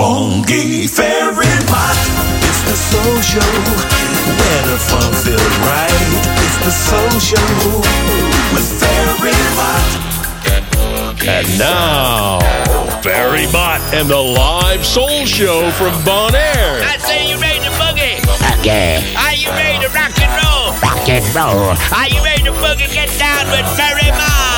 Funky Fairy Pot. It's the soul show where the fun feels right. It's the soul show with Fairy Pot. And now, Barry Mott and the live soul show from Bon Air. I say you ready to boogie? Okay, Are you ready to rock and roll? rock and roll. Are you ready to boogie? Get down with Barry Ma.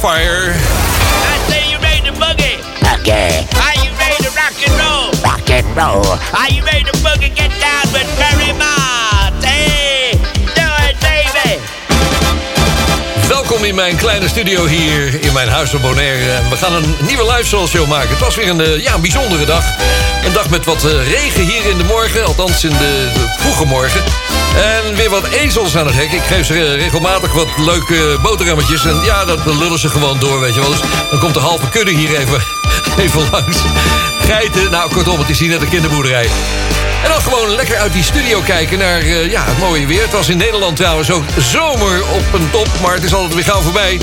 Fire. I say you ready to boogie? Okay, Are you ready to rock and roll? rock and roll. Are you ready to boogie? Get down with Barry. Hey, do it, baby. Welkom in mijn kleine studio hier in mijn huis op Bonaire. En We gaan een nieuwe live show maken. Het was weer een, eh, ja, een bijzondere dag. Met wat eh, regen hier in de morgen. Althans in de, vroege morgen. En weer wat ezels aan het hek. Ik geef ze eh, regelmatig wat leuke boterhammetjes. En ja, dat lullen ze gewoon door, weet je wel. Dus dan komt de halve kudde hier even, even langs. Geiten, nou kortom, het is hier net een kinderboerderij. En dan gewoon lekker uit die studio kijken naar eh, ja, het mooie weer. Het was in Nederland trouwens ook zomer op een top, maar het is altijd weer gauw voorbij.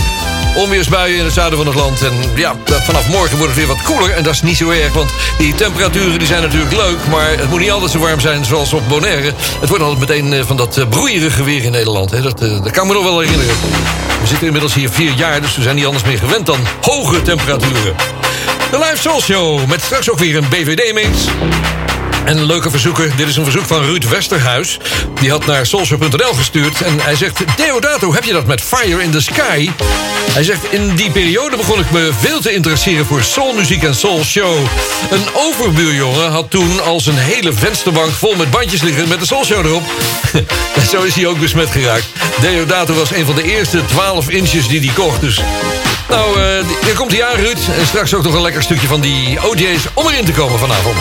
Onweersbuien in het zuiden van het land. En ja, vanaf morgen wordt het weer wat koeler. En dat is niet zo erg, want die temperaturen die zijn natuurlijk leuk... maar het moet niet altijd zo warm zijn zoals op Bonaire. Het wordt altijd meteen eh, van dat eh, broeierige weer in Nederland. Hè. Dat, eh, kan me nog wel herinneren. We zitten inmiddels hier vier jaar, dus we zijn niet anders meer gewend dan hoge temperaturen. De Live Soul Show met straks ook weer een BVD-mix. En leuke verzoeker, dit is een verzoek van Ruud Westerhuis. Die had naar soulshow.nl gestuurd. En hij zegt, Deodato, heb je dat met Fire in the Sky? Hij zegt, in die periode begon ik me veel te interesseren voor soulmuziek en soulshow. Een overbuurjongen had toen al zijn hele vensterbank vol met bandjes liggen met de soulshow erop. en zo is hij ook besmet geraakt. Deodato was een van de eerste 12 inches die hij kocht. Dus nou, eh, hier komt hij aan, Ruud. En straks ook nog een lekker stukje van die OJ's om erin te komen vanavond.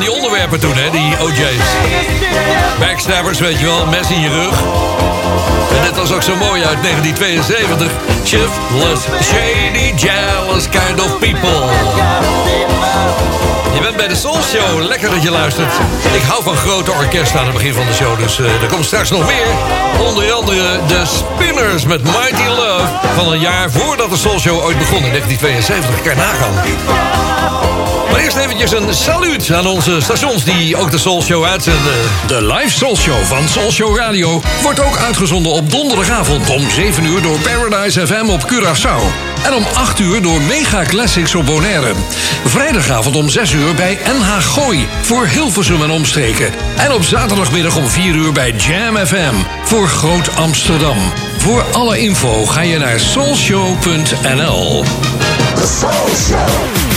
Die onderwerpen toen, hè, die OJ's. Backstabbers, weet je wel, mes in je rug. En dit was ook zo mooi uit 1972. Shiftless, shady, jealous kind of people. Je bent bij de Soul Show. Lekker dat je luistert. Ik hou van grote orkesten aan het begin van de show. Dus eh, er komt straks nog meer. Onder andere de Spinners met Mighty Love. Van een jaar voordat de Soul Show ooit begon in 1972. Kan je nagaan. Maar eerst eventjes een saluut aan onze stations die ook de Soul Show uitzenden. De live Soul Show van Soul Show Radio wordt ook uitgezonden op donderdagavond om 7 uur door Paradise FM op Curaçao. En om 8 uur door Mega Classics op Bonaire. Vrijdagavond om 6 uur bij NH Gooi voor Hilversum en omstreken. En op zaterdagmiddag om 4 uur bij Jam FM voor Groot Amsterdam. Voor alle info ga je naar soulshow.nl. Introducing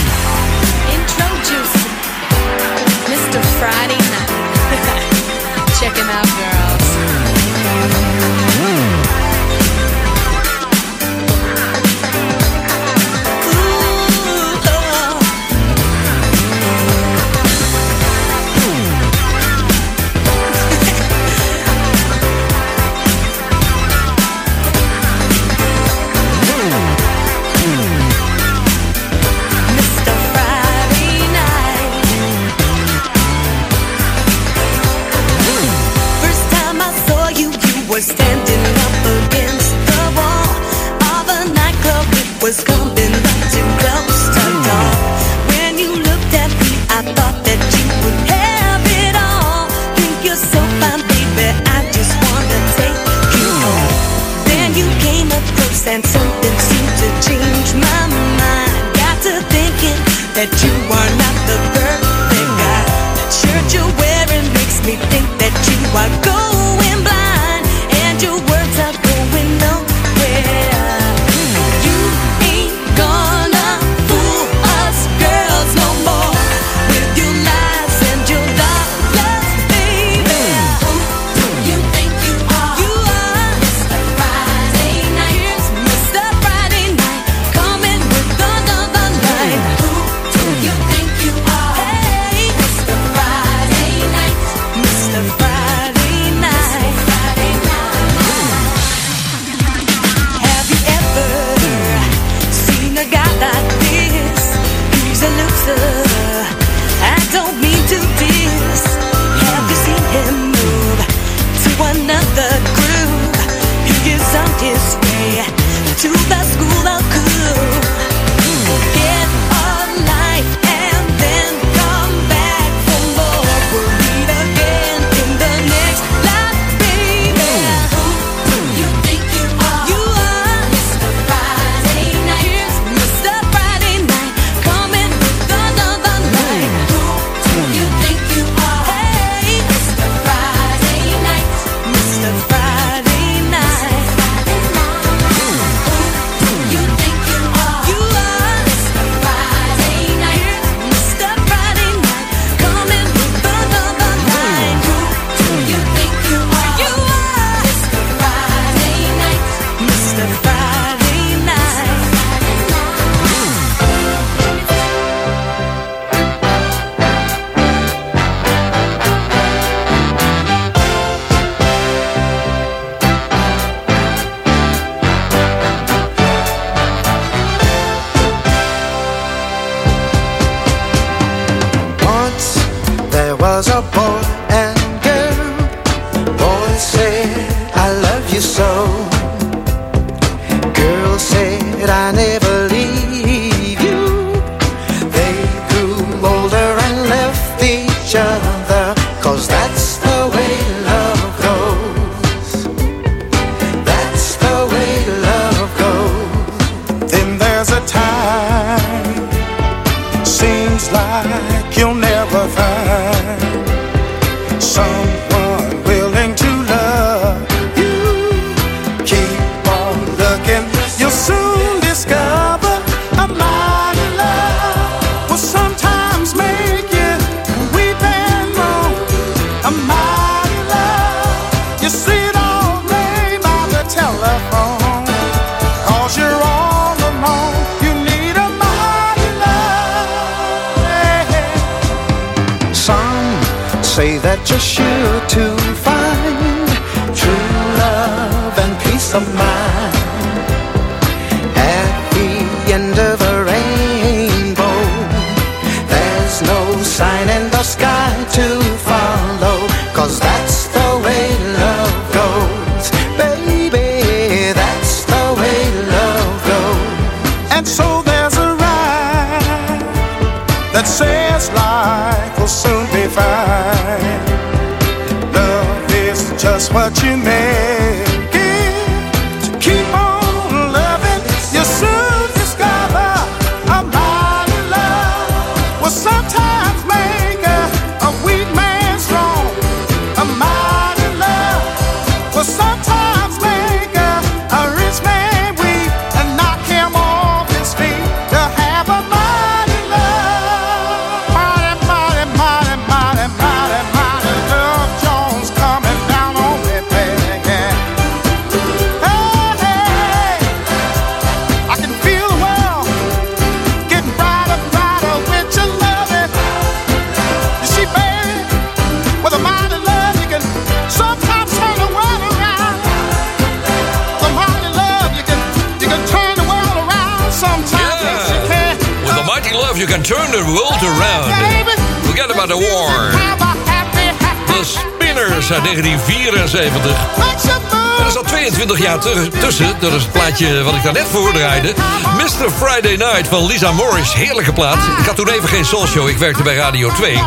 wat ik daarnet voordraaide. Mr. Friday Night van Lisa Morris. Heerlijke plaat. Ik had toen even geen soulshow. Ik werkte bij Radio 2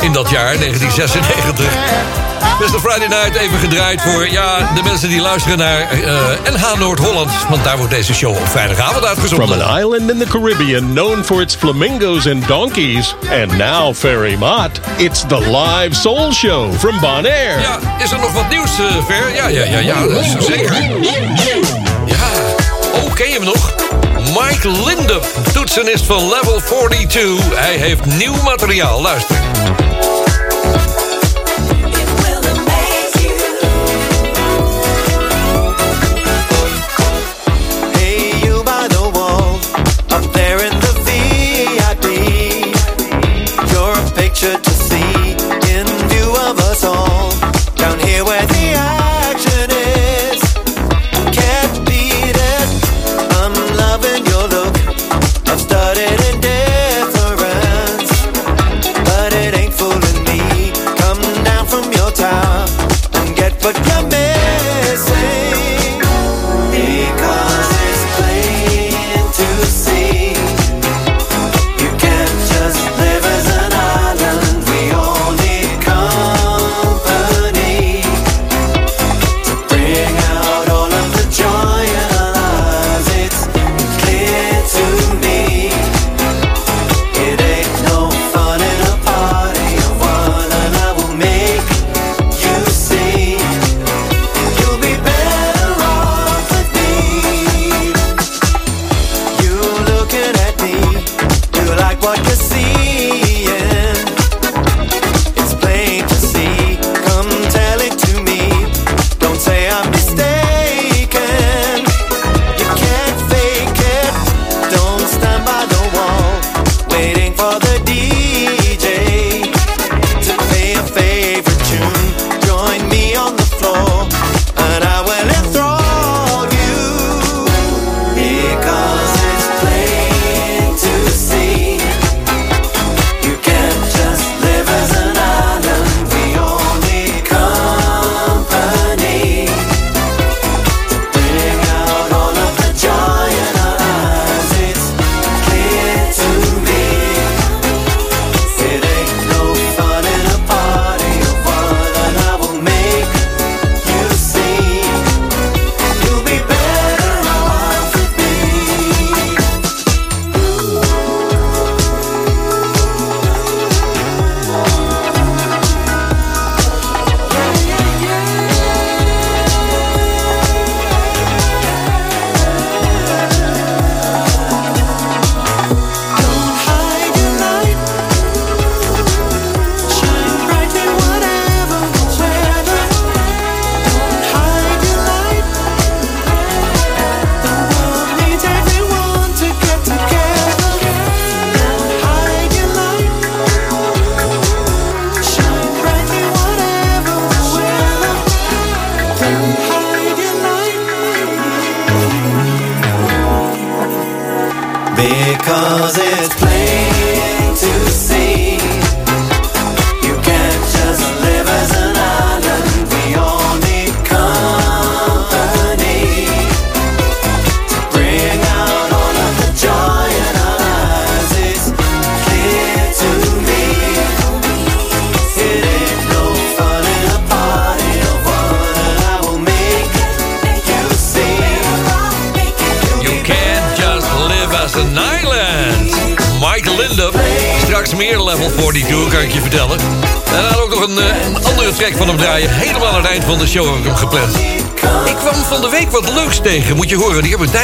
in dat jaar, 1996. Mr. Friday Night even gedraaid voor ja, de mensen die luisteren naar eh, uh, NH Noord-Holland. Want daar wordt deze show op vrijdagavond uitgezonden. From an island in the Caribbean known for its flamingos and donkeys. And now Ferry Mott. It's the live soul show from Bonaire. Ja, is er nog wat nieuws, eh, uh, Ver? Ja, ja, ja, ja, ja zeker. Mike Lindup, toetsenist van Level 42. Hij heeft nieuw materiaal. Luister.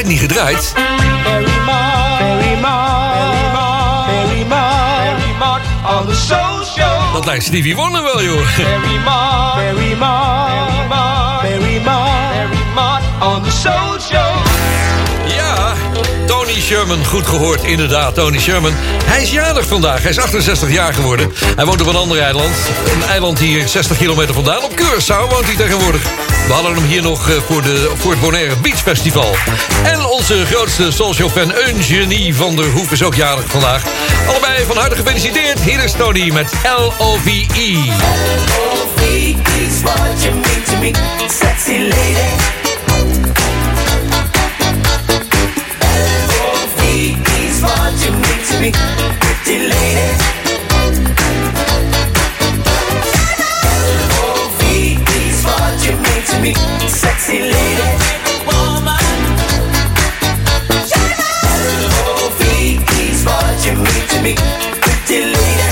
Niet gedraaid. Dat lijkt Stevie Wonder wel, joh. Mott on the show. Ja, Tony Sherman, goed gehoord, inderdaad, Tony Sherman. Hij is jarig vandaag, hij is 68 jaar geworden. Hij woont op een ander eiland. Een eiland hier 60 kilometer vandaan. Op Curaçao woont hij tegenwoordig. We hadden hem hier nog eh, voor, de, voor het Bonaire Beach Festival. En onze grootste soulshow-fan Eugenie van der Hoef is ook jarig vandaag. Allebei van harte gefeliciteerd. Hier is Tony met L-O-V-E. is what you mean to me, sexy lady. What you mean to me, pretty lady. Me, sexy lady. L-O-V is what you mean to me, pretty lady.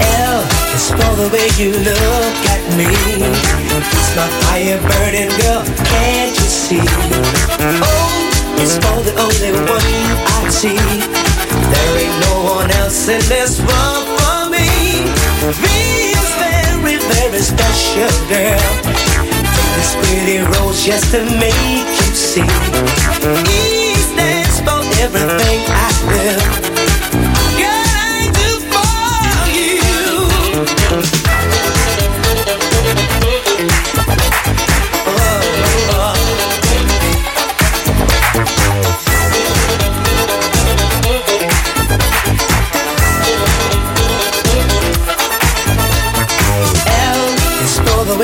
L is for the way you look at me. It's my fire burning girl, can't you see? Oh, o is for the only one I see. There ain't no one else in this world for me. Is very, very special girl. Take this pretty rose just to make you see. E stands for everything I will.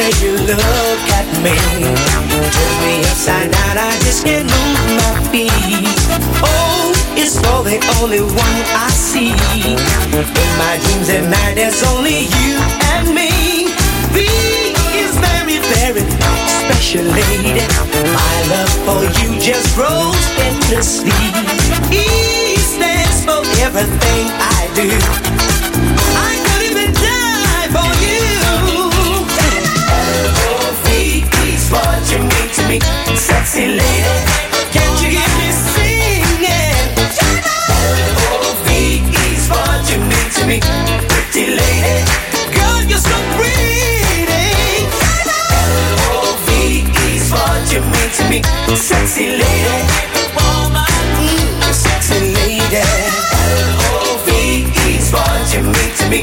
Way you look at me. Turns me upside down, I just can't move my feet. O is for the only one I see. In my dreams at night, there's only you and me. V is very, very special lady. My love for you just grows endlessly. E stands for everything I do. Me, sexy lady. Can't you hear me singing? L-O-V is what you mean to me, pretty lady. Girl, you're so pretty. L-O-V is what you mean to me, sexy lady. Mm, sexy lady. L-O-V is what you mean to me,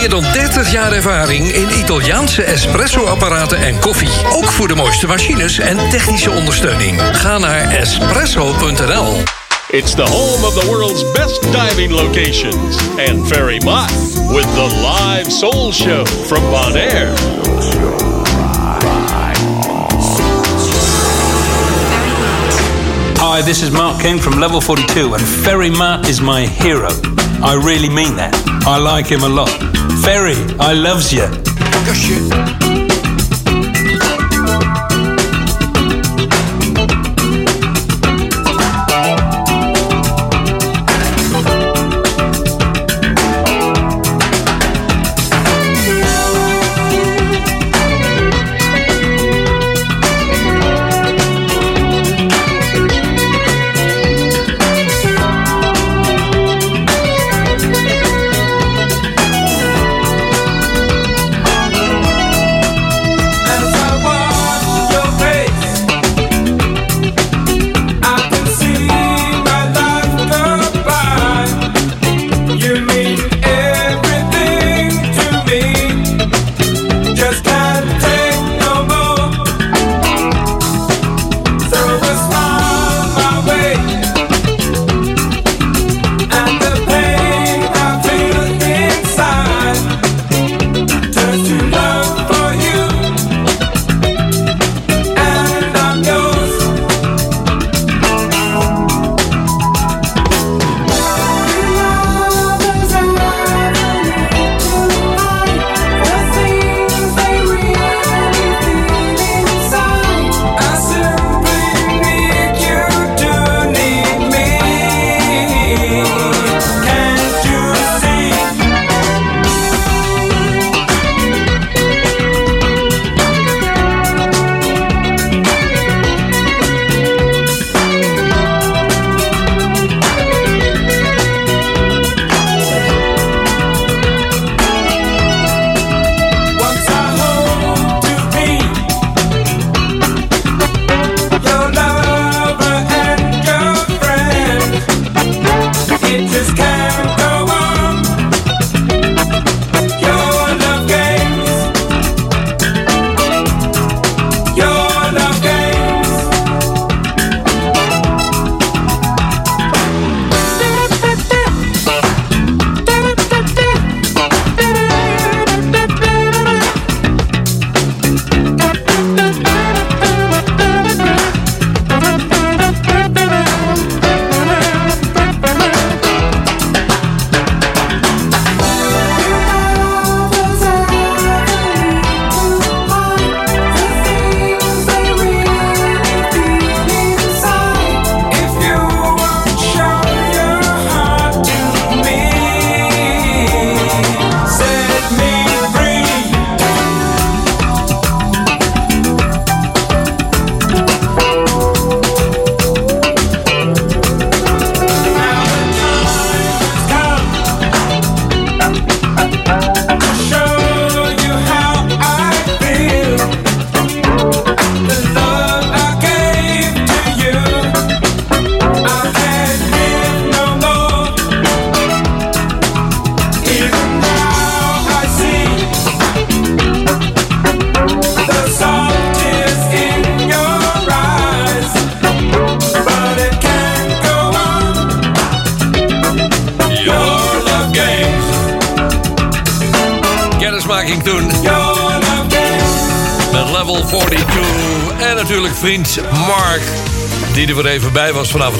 dan 30 jaar ervaring in Italiaanse espresso-apparaten en koffie. Ook voor de mooiste machines en technische ondersteuning. Ga naar espresso.nl. It's the home of the world's best diving locations. And Ferry Mott with the live soul show from Bonaire. Hi, this is Mark King from Level 42, and Ferry Matt is my hero. I really mean that. I like him a lot. Ferry, I loves you. kennismaking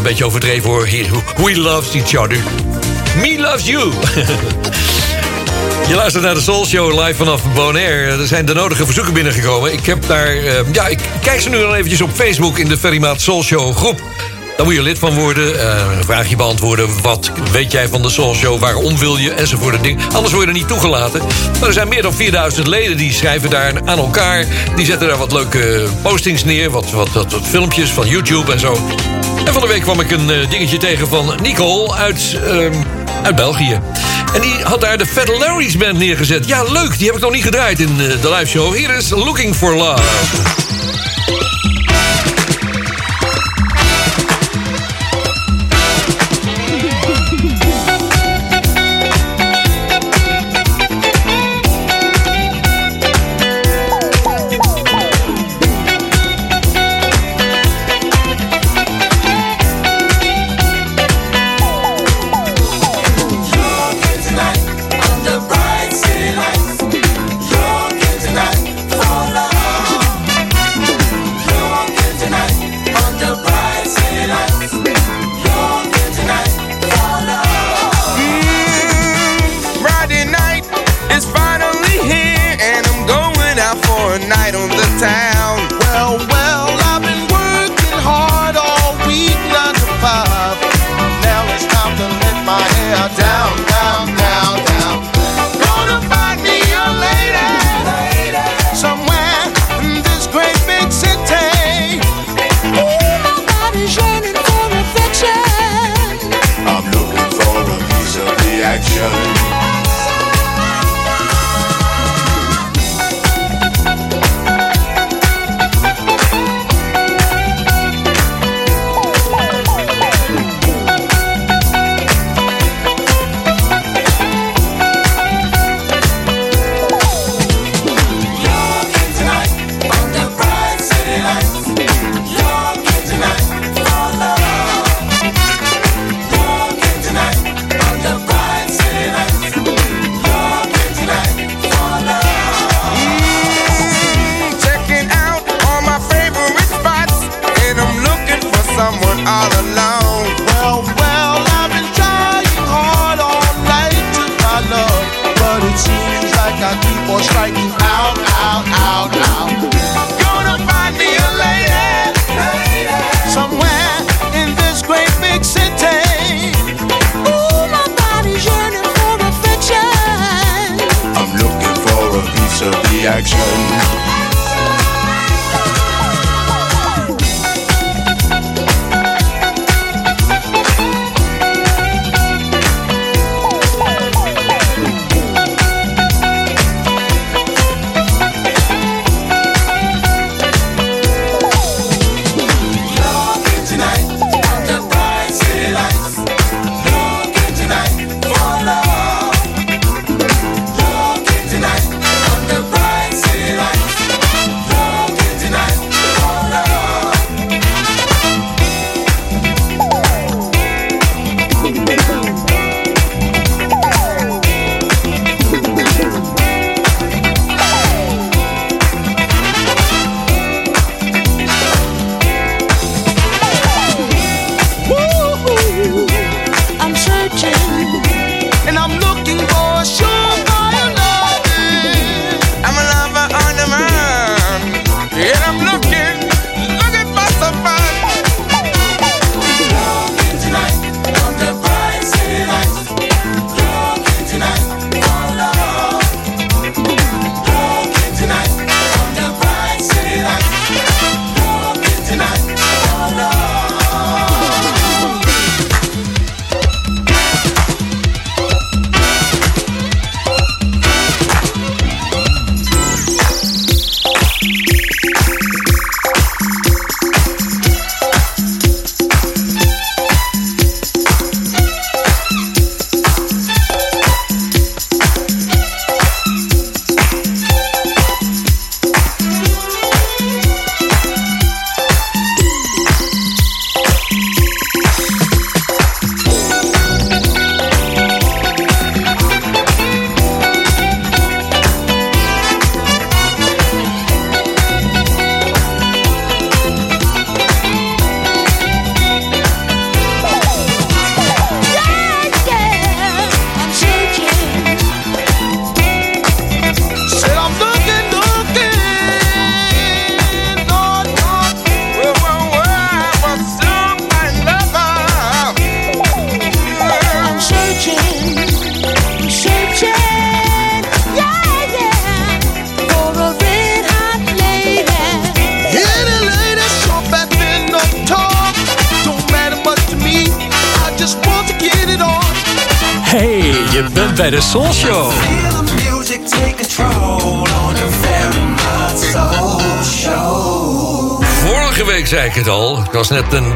een beetje overdreven hoor. We loves each other. Me loves you. Je luistert naar de Soul Show live vanaf Bonaire. Er zijn de nodige verzoeken binnengekomen. Ik heb daar... eh, ja, ik kijk ze nu dan eventjes op Facebook in de Ferrymaat Soul Show groep. Daar moet je lid van worden. eh, een vraagje beantwoorden. Wat weet jij van de Soul Show? Waarom wil je? Enzovoort. Ding. Anders word er niet toegelaten. Maar er zijn meer dan 4000 leden die schrijven daar aan elkaar. Die zetten daar wat leuke postings neer. Wat, wat, wat, wat filmpjes van YouTube en zo. En van de week kwam ik een eh, dingetje tegen van Nicole uit, ehm, uit België. En die had daar de Fat Larry's Band neergezet. Ja, leuk. Die heb ik nog niet gedraaid in eh, de live show. Hier is Looking for Love.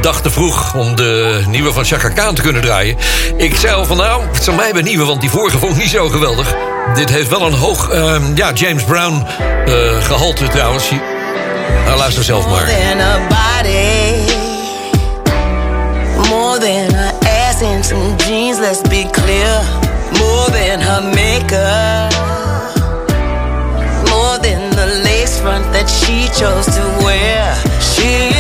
Dag te vroeg om de nieuwe van Chaka Khan te kunnen draaien. Ik zei al van nou, het zal mij bij nieuwe, want die vorige vond ik niet zo geweldig. Dit heeft wel een hoog, ehm, ja, James Brown eh, gehalte trouwens. Nou, luister zelf maar. than a body, more than her ass and some jeans. Let's be clear, more than her makeup, more than the lace front that she chose to wear. She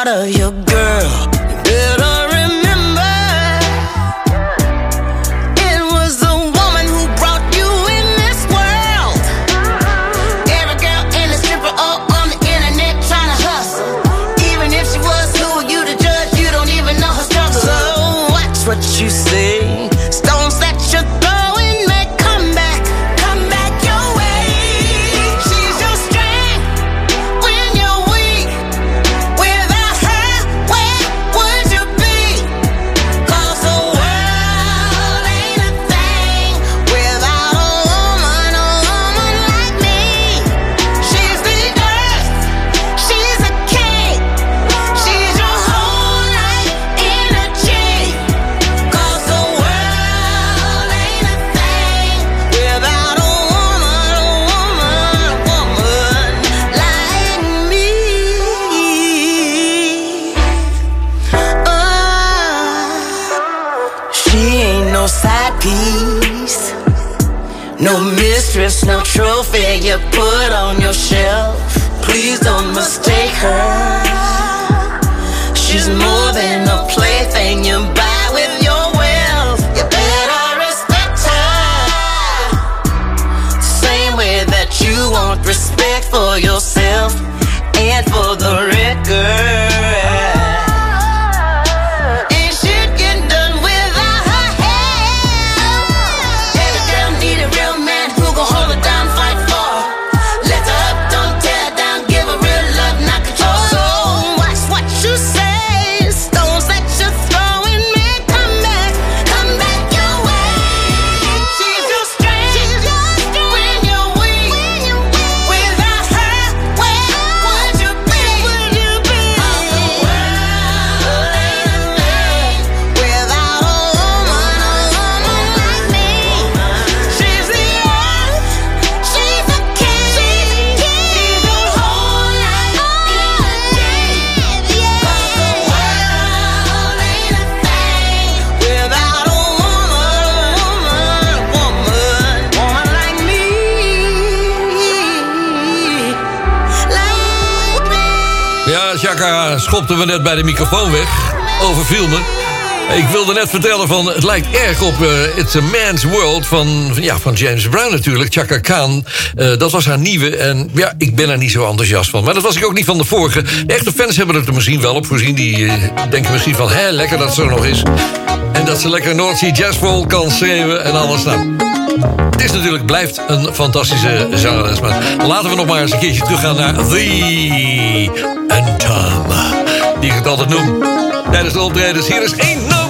your daughter, your Schopte me net bij de microfoon weg. Overviel me. Ik wilde net vertellen van, het lijkt erg op eh, It's a Man's World van, ja, van James Brown natuurlijk. Chaka Khan, Eh, dat was haar nieuwe. En ja, ik ben er niet zo enthousiast van. Maar dat was ik ook niet van de vorige. De echte fans hebben er misschien wel op voorzien. Die eh, denken misschien van, hè, lekker dat ze er nog is. En dat ze lekker North Jazz Bowl kan schreeuwen en alles. Nou, het is natuurlijk, blijft een fantastische zangeres. Maar laten we nog maar eens een keertje teruggaan naar The Anthem. Ik het altijd noem. Tijdens de optredens. Hier is Ain't Nobody.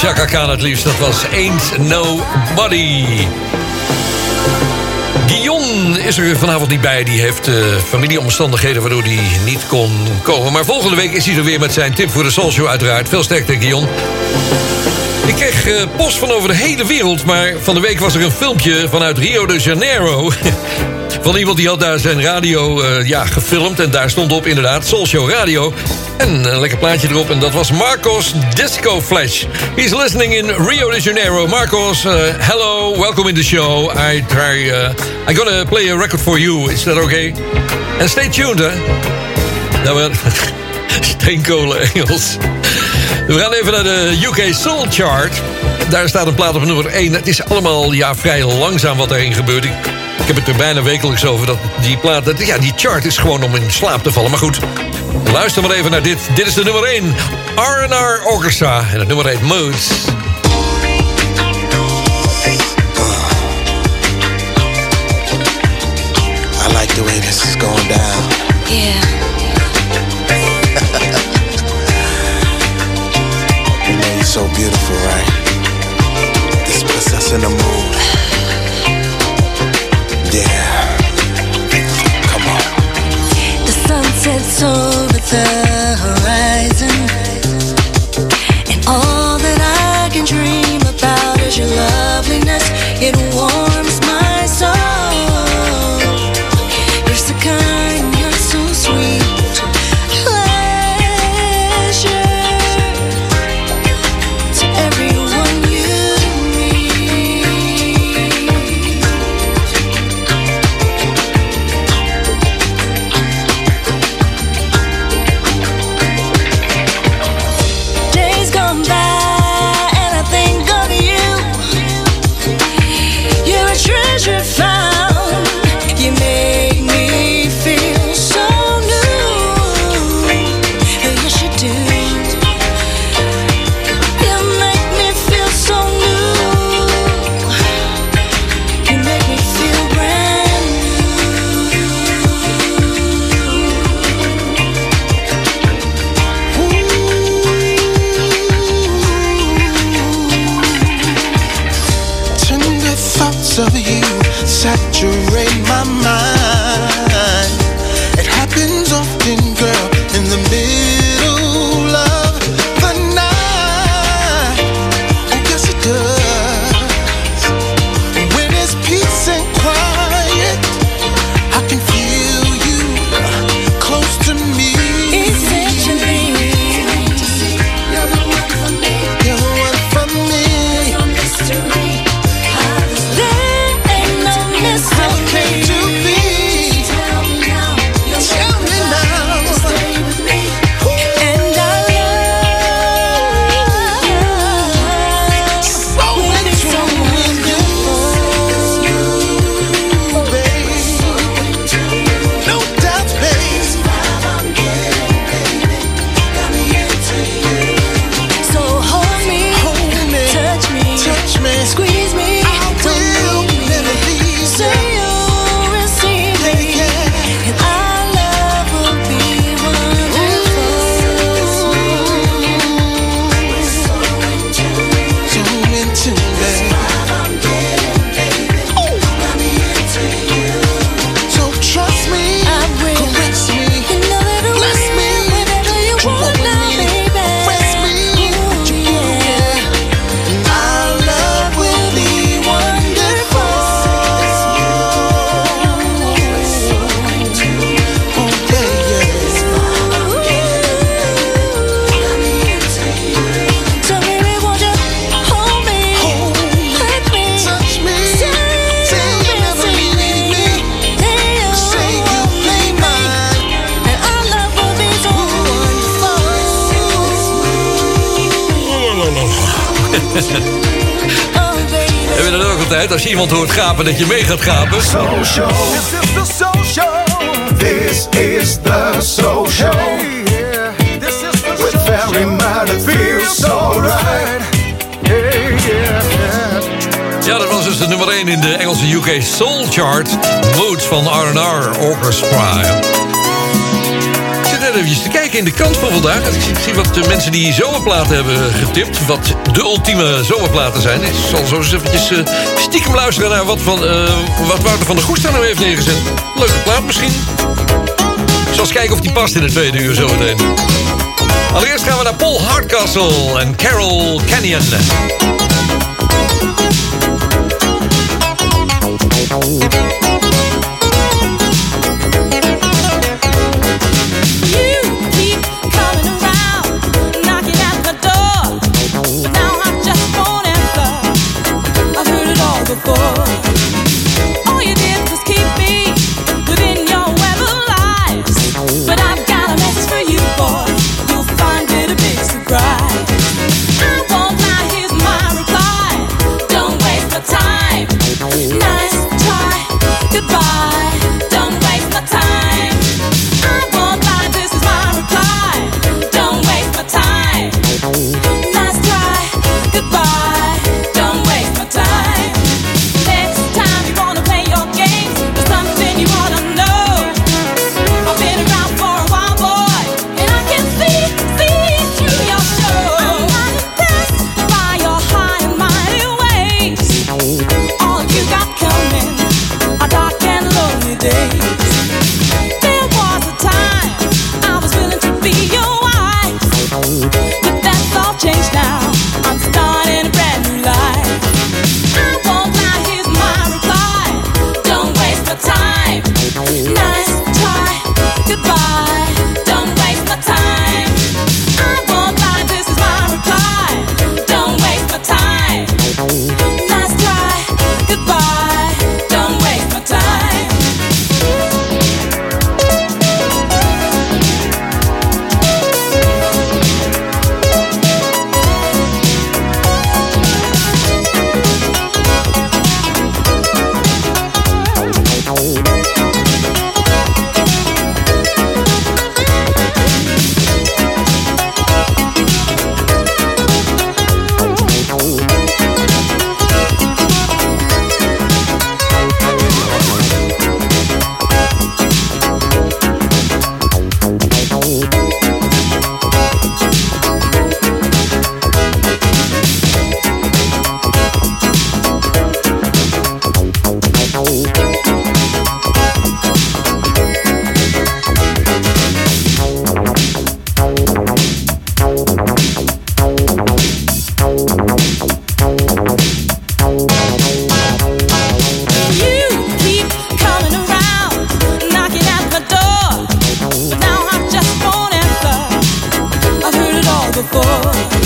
Chaka Khan het liefst. Dat was Ain't Nobody. Guillaume is er vanavond niet bij. Die heeft eh, familieomstandigheden waardoor hij niet kon komen. Maar volgende week is hij er weer met zijn tip voor de Soul Show uiteraard. Veel sterkte, Guillaume. Ik kreeg eh, post van over de hele wereld, maar van de week was er een filmpje vanuit Rio de Janeiro. Van iemand die had daar zijn radio eh, ja, gefilmd. En daar stond op inderdaad Soul Show Radio. En een lekker plaatje erop. En dat was Marcos Disco Flash. He's listening in Rio de Janeiro. Marcos, uh, hello, welcome in the show. I try, uh, I'm gonna play a record for you. Is that okay? And stay tuned, hè. Nou, wel, steenkolen Engels. We gaan even naar de UK Soul Chart. Daar staat een plaat op nummer 1. Het is allemaal ja, vrij langzaam wat daarin gebeurt. Ik, heb het er bijna wekelijks over dat die plaat... Dat, ja, die chart is gewoon om in slaap te vallen. Maar goed, luister maar even naar dit. Dit is de nummer 1. R&R Orchestra. En het nummer heet Moods. I like the way this is going down. Yeah. You know you're so beautiful, right? This puts us in the mood. Yeah. Altijd? Als je iemand hoort gapen, dat je mee gaat gapen. Soul Show. This is the Soul Show. This is the Soul Show. This is the With very might it feels so right. Hey, yeah. Ja, dat was dus de nummer 1 in de Engelse UK Soul Chart. Moods van R&R Orchestra. Net eventjes te kijken in de krant van vandaag. Ik zie- wat de mensen die zomerplaten hebben getipt. Wat de ultieme zomerplaten zijn. Ik zal zo eens eventjes eh, stiekem luisteren naar wat, van, eh, wat Wouter van der Goes daar nou heeft neergezet. Leuke plaat misschien. Ik zal eens kijken of die past in het tweede uur zometeen. Allereerst gaan we naar Paul Hardcastle en Carol Canyon. It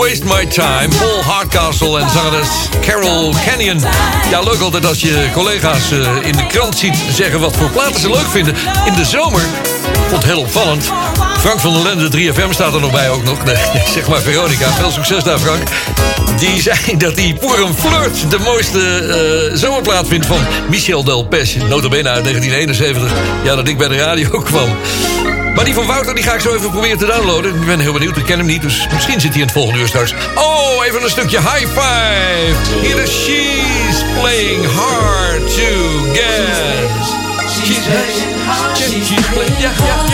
waste my time. Paul Hardcastle en zangeres Carol Canyon. Ja, leuk altijd als je collega's eh, in de krant ziet zeggen wat voor platen ze leuk vinden. In de zomer. Vond heel opvallend. Frank van der Lende, 3FM, staat er nog bij ook nog. Nee, zeg maar Veronica. Veel succes daar, Frank. Die zei dat hij Pour Flirt de mooiste eh, zomerplaat vindt van Michel Delpech. Notabene uit 1971. Ja, dat ik bij de radio kwam. Maar die van Wouter die ga ik zo even proberen te downloaden. Ik ben heel benieuwd, ik ken hem niet, dus misschien zit hij in het volgende uur straks. Oh, even een stukje high five. Hier is She's Playing Hard to Get. She's playing hard, she's playing...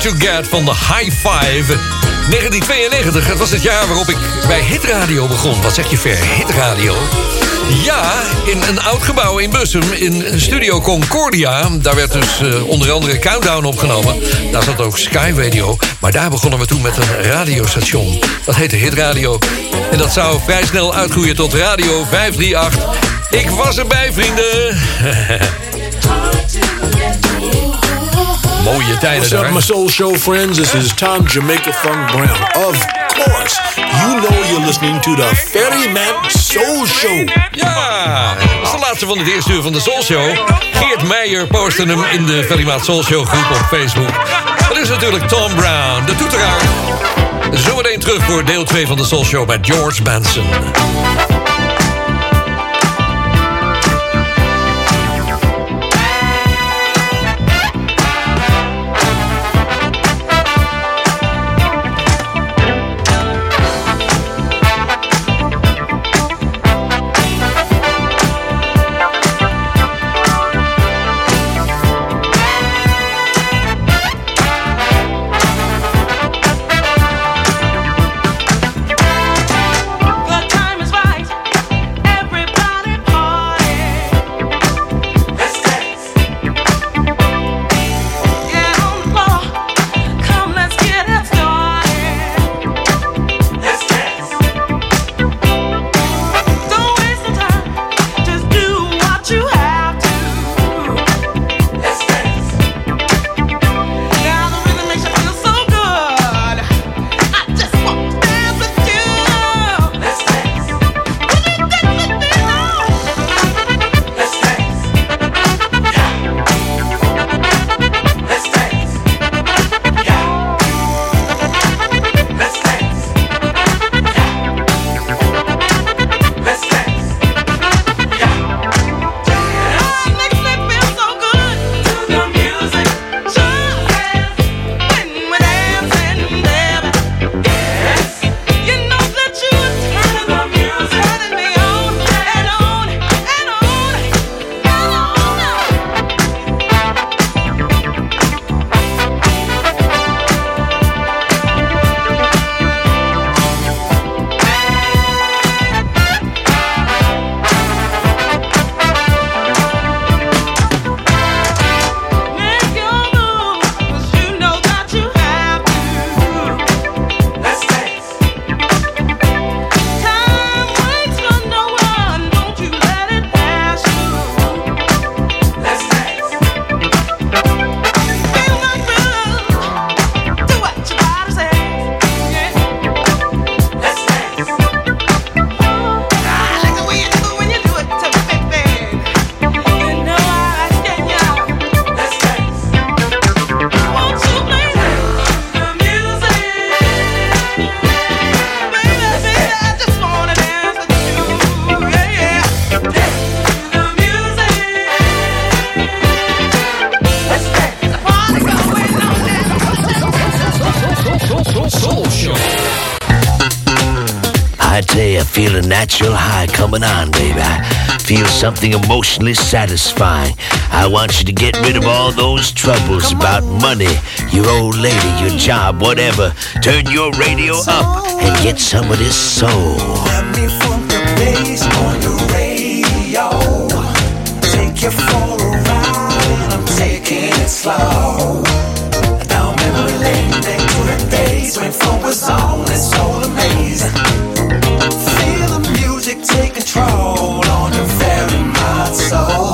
to get van de High Five. 1992, het was het jaar waarop ik bij Hitradio begon. Wat zeg je ver, Hitradio? Ja, in een oud gebouw in Bussum, in Studio Concordia. Daar werd dus eh, onder andere Countdown opgenomen. Daar zat ook Sky Radio. Maar daar begonnen we toen met een radiostation. Dat heette Hitradio. En dat zou vrij snel uitgroeien tot Radio 538. Ik was erbij, vrienden. Mooie tijden What's up, my soul show friends? This is Tom Jamaica Funk Brown. Of course, you know you're listening to the Ferryman Soul Show. Ja, dat is de laatste van het eerste uur van de Soul Show. Geert Meijer postte hem in de Velimaat Soul Show groep op Facebook. Dat is natuurlijk Tom Brown, de toeteraar. Zometeen terug voor deel 2 van de Soul Show met George Benson. Something emotionally satisfying. I want you to get rid of all those troubles about money, your old lady, your job, whatever. Turn your radio up and get some of this soul. Let me funk the bass on the radio. Take you for a ride, I'm taking it slow. Down memory lane, back to the days when fun was on, it's so amazing. Feel the music take control soul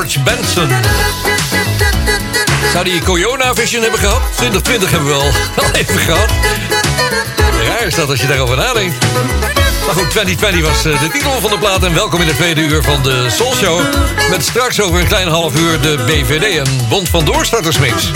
George Benson. Zou die Corona Vision hebben gehad? 2020 hebben we al even gehad. Raar is dat als je daarover nadenkt. Maar goed, 2020 was eh, de titel van de plaat. En welkom in het tweede uur van de Soul Show. Met straks over een klein half uur de BVD, een bond van doorstartersmix.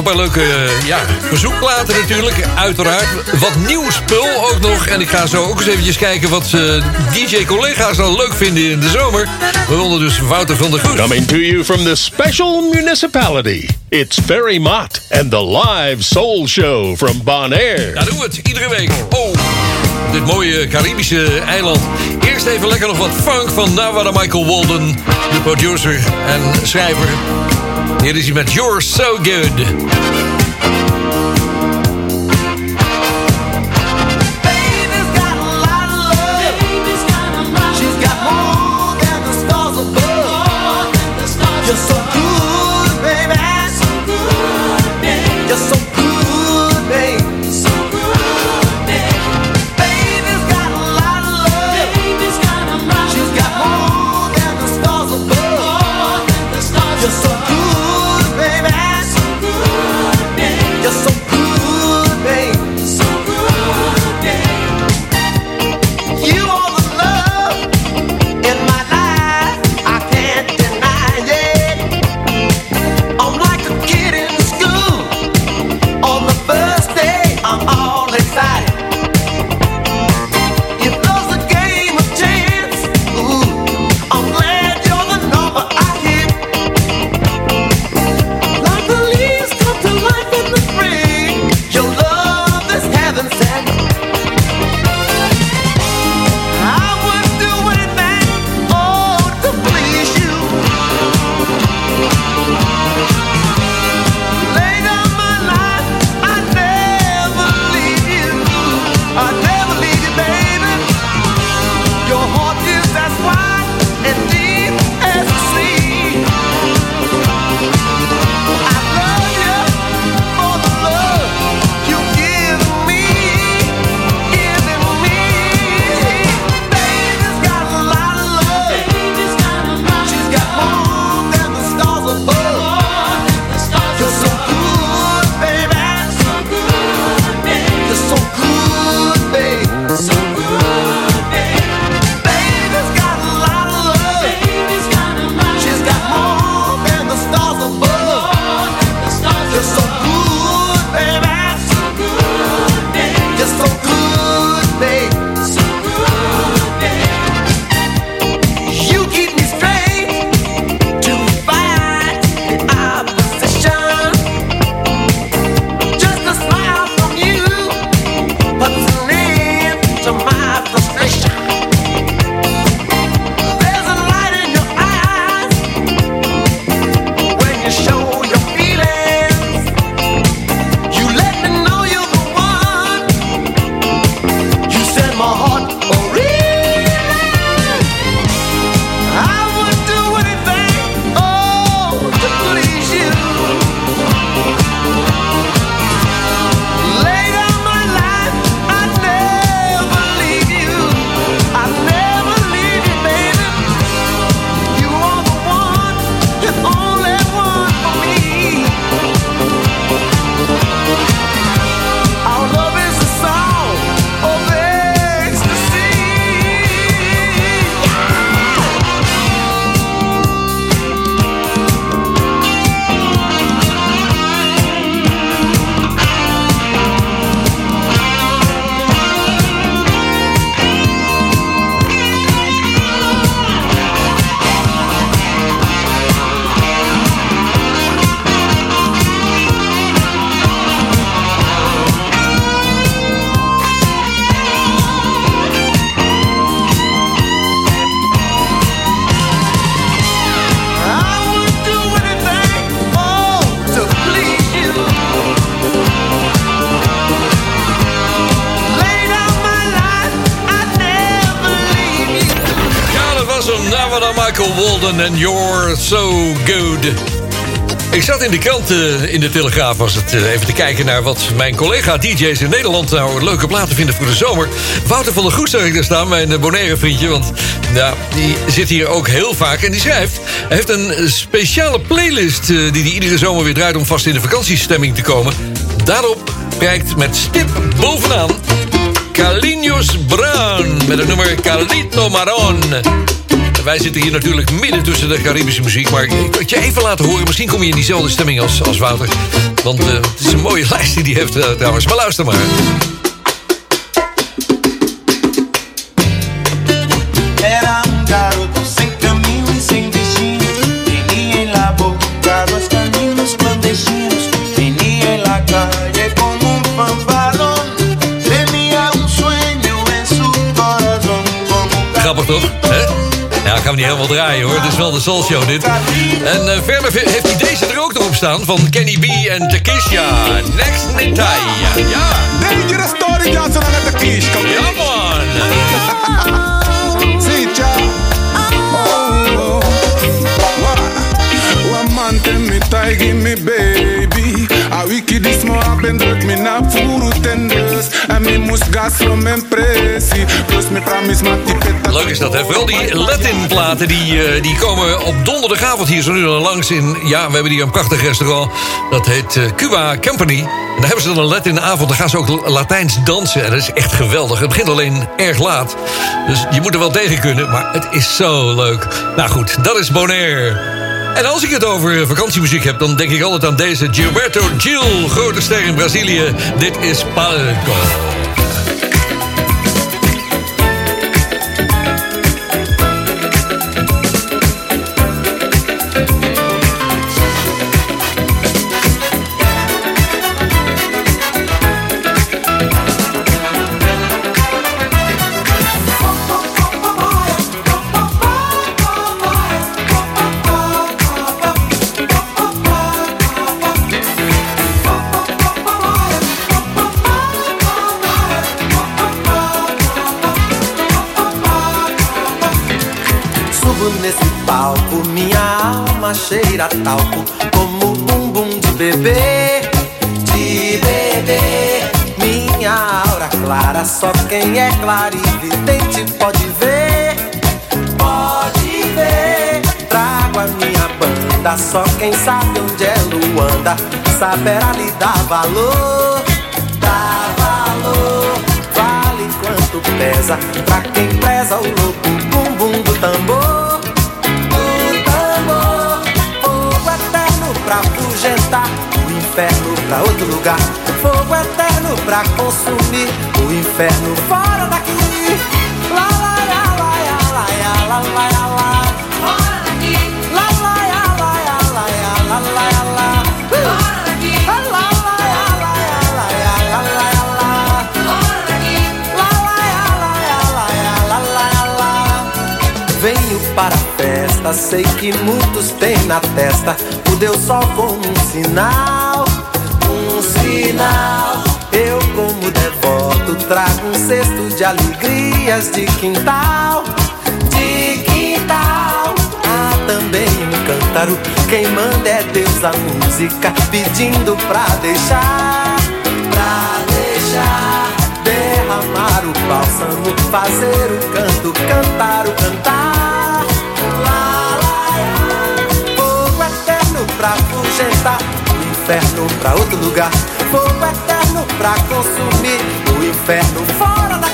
Een paar leuke eh, ja, verzoekplaten natuurlijk. Uiteraard. Wat nieuw spul ook nog. En ik ga zo ook eens eventjes kijken wat eh, DJ-collega's dan leuk vinden in de zomer. Waaronder dus Wouter van der Goes. Coming to you from the special municipality. It's Ferry Mott and the live soul show from Bonaire. Daar doen we het, iedere week. Oh, dit mooie Caribische eiland. Eerst even lekker nog wat funk van Nawada Michael Walden. De producer en schrijver. Hier is hij met You're So Good. En You're So Good. Ik zat in de krant, eh, in de Telegraaf was het, eh, even te kijken naar wat mijn collega-dj's in Nederland nou leuke platen vinden voor de zomer. Wouter van der Goes zag ik daar staan, mijn eh, Bonaire vriendje, want ja, die zit hier ook heel vaak en die schrijft. Hij heeft een speciale playlist eh, die hij iedere zomer weer draait om vast in de vakantiestemming te komen. Daarop prijkt met stip bovenaan Carlinhos Brown met het nummer Calito Maron. Wij zitten hier natuurlijk midden tussen de Caribische muziek. Maar ik wil je even laten horen. Misschien kom je in diezelfde stemming als, als Wouter. Want eh, het is een mooie lijst die hij heeft eh, trouwens. Maar luister maar. Gaan we niet helemaal draaien hoor. Het is wel de Soul Show dit. En eh, verder heeft hij deze er ook erop staan van Kenny B en Takisha. Next Nitai. Ja. Dangerous story, Johnson de kies. Ja, man. See, ja. Oh. One man tell me, tie, give me baby. A wiki this more happen, druk me na furu tenders. Die Leuk is dat, hè? Vooral die Latin-platen, die, eh, die komen op donderdagavond hier zo nu dan langs in... Ja, we hebben hier een prachtig restaurant. Dat heet eh, Cuba Company. En daar hebben ze dan een Latin-avond. Dan gaan ze ook Latijns dansen. En dat is echt geweldig. Het begint alleen erg laat. Dus je moet er wel tegen kunnen. Maar het is zo leuk. Nou goed, dat is Bonaire. En als ik het over vakantiemuziek heb... dan denk ik altijd aan deze Gilberto Gil. Grote ster in Brazilië. Dit is Palco. Talco Como bumbum de bebê, de bebê. Minha aura clara, só quem é clarividente pode ver. Pode ver. Trago a minha banda, só quem sabe onde é Luanda. Saberá lhe dar valor, dar valor. Vale quanto pesa pra quem preza o louco bumbum do tambor pra afugentar O inferno pra outro lugar Fogo eterno pra consumir O inferno fora daqui Lá, lá, lá, lá, lá, lá, lá, lá, lá, lá. Fora daqui Lá, lá, lá, lá, lá, lá, lá, lá, lá. Fora daqui Lá, lá, lá, lá, lá, lá, lá, lá, lá. Fora daqui Lá, lá, lá, lá, lá, lá, lá, lá. Venho para a festa, sei que muitos têm na testa o Deus Sol como um sinal, um sinal. Eu, como devoto, trago um cesto de alegrias de quintal, de quintal. Há também um cântaro, quem manda é Deus a música, pedindo pra deixar, pra deixar. Derramar o bálsamo, fazer o canto, cantar o cantar. Pra afugentar, o inferno pra outro lugar. Fogo eterno pra consumir, o inferno fora daqui.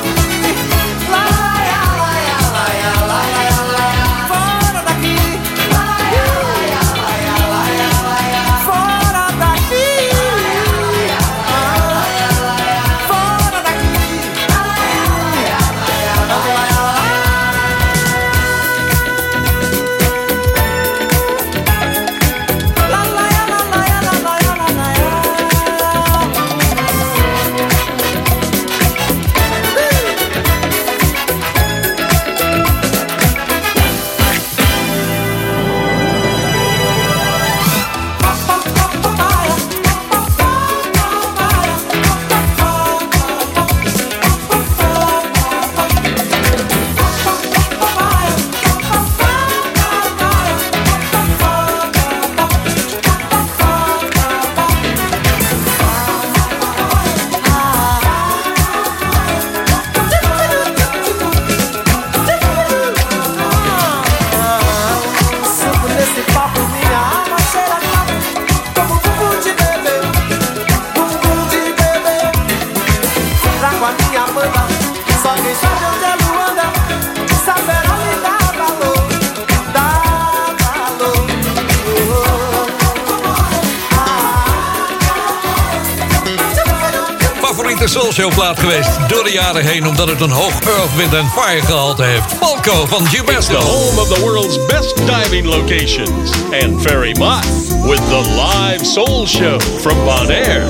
Favoriete Soul Show plaat geweest door de jaren heen... omdat het een hoog Earth, Wind Fire gehalte heeft. Falco van It's the home of the world's best diving locations. And Ferry Mott with the live soul show from Bonaire.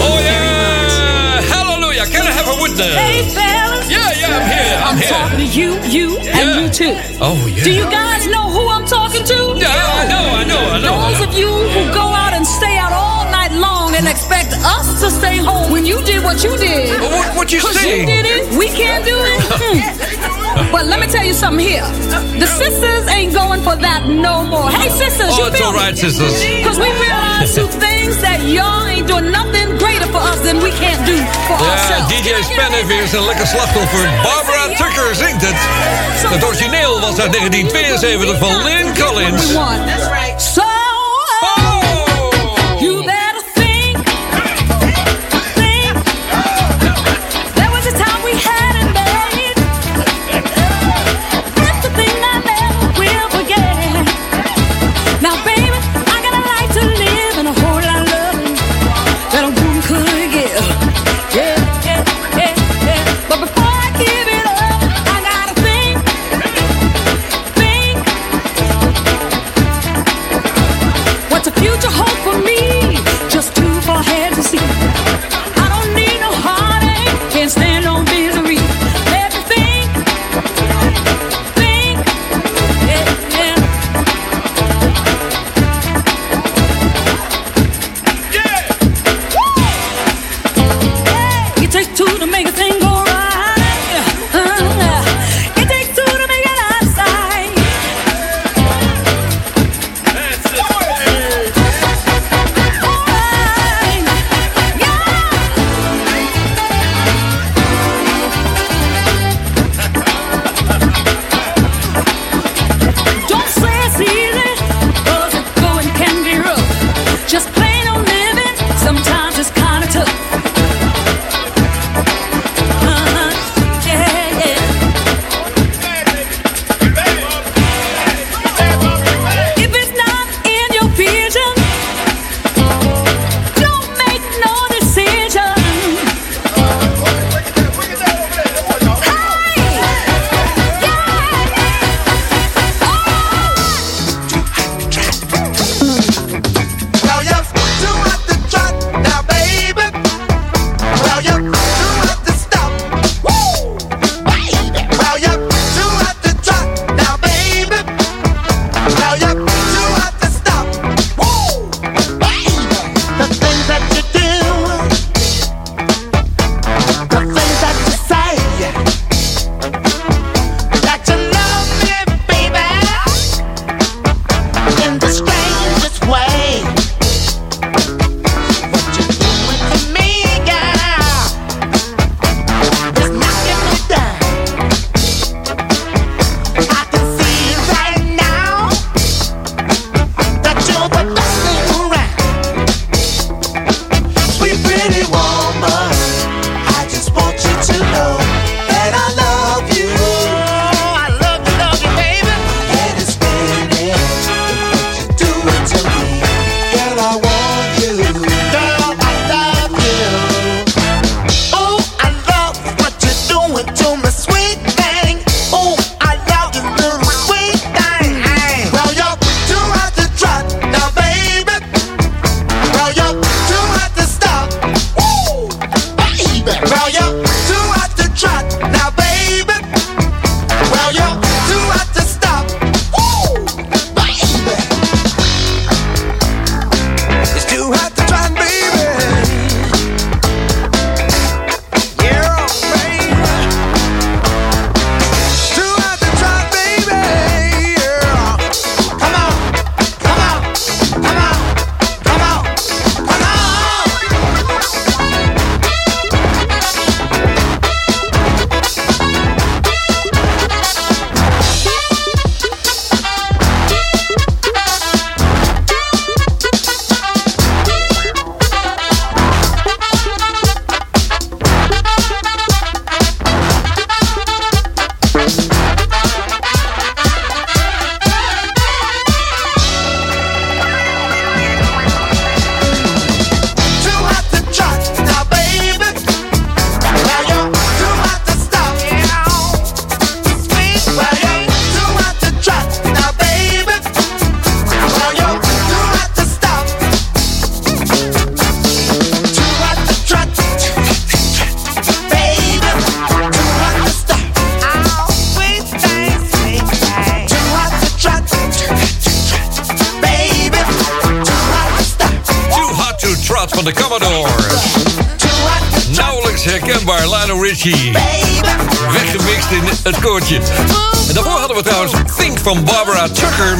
Oh yeah! Hallelujah! Can I have a witness? Hey, fellas. Yeah, yeah, I'm here. I'm, I'm here. talking to you, you, and you too. Oh yeah. Do you guys know who I'm talking to? Yeah, I know, I know, I know. Those of you to stay home when you did what you did. What- what you saying? you did it, we can't do it. Hmm. But let me tell you something here. The sisters ain't going for that no more. Hey, sisters, Oh, you it's feel all right, me? sisters. Because we realize two things that y'all ain't doing nothing greater for us than we can't do for Ja, ourselves. DJ Span heeft weer zijn lekker slachtoffer. Barbara Tucker zingt het. Het origineel was uit 1972 van Lynn Collins. So